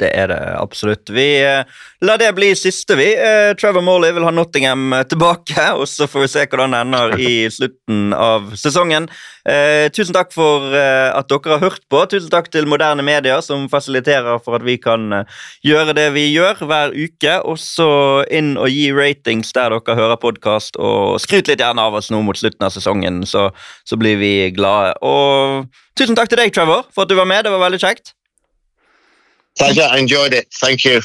Det er det absolutt. Vi eh, La det bli siste, vi. Eh, Trevor Morley vil ha Nottingham uh, tilbake, og så får vi se hvordan det ender i slutten av sesongen. tusen takk for at dere har hørt på. Tusen takk til moderne medier, som fasiliterer for at vi kan gjøre det vi gjør hver uke. Og så inn og gi ratings der dere hører podkast, og skryt litt gjerne av oss nå mot slutten av sesongen, så, så blir vi glade. Og tusen takk til deg, Trevor, for at du var med. Det var veldig kjekt. Pleasure. I enjoyed it. Thank you.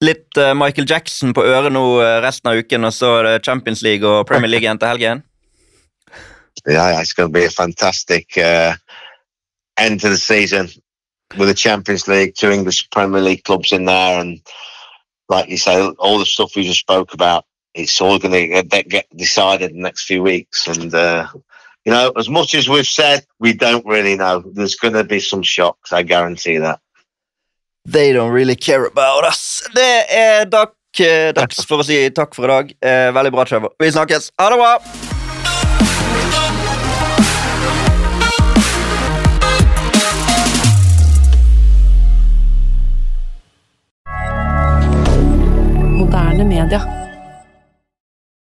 Litt uh, Michael Jackson på øret nå uh, resten av uken, og så er det Champions League og Premier League igjen til helgen. Yeah, it's going to be a fantastic uh, end to the season with the Champions League, two English Premier League clubs in there, and like you say, all the stuff we just spoke about, it's all going to get, get decided in the next few weeks. And uh, you know, as much as we've said, we don't really know. There's going to be some shocks. I guarantee that. They don't really care about us. Det er eh, dags for å si takk for i dag. Eh, veldig bra, Trevor. Vi snakkes. Ha det bra! Moderne media.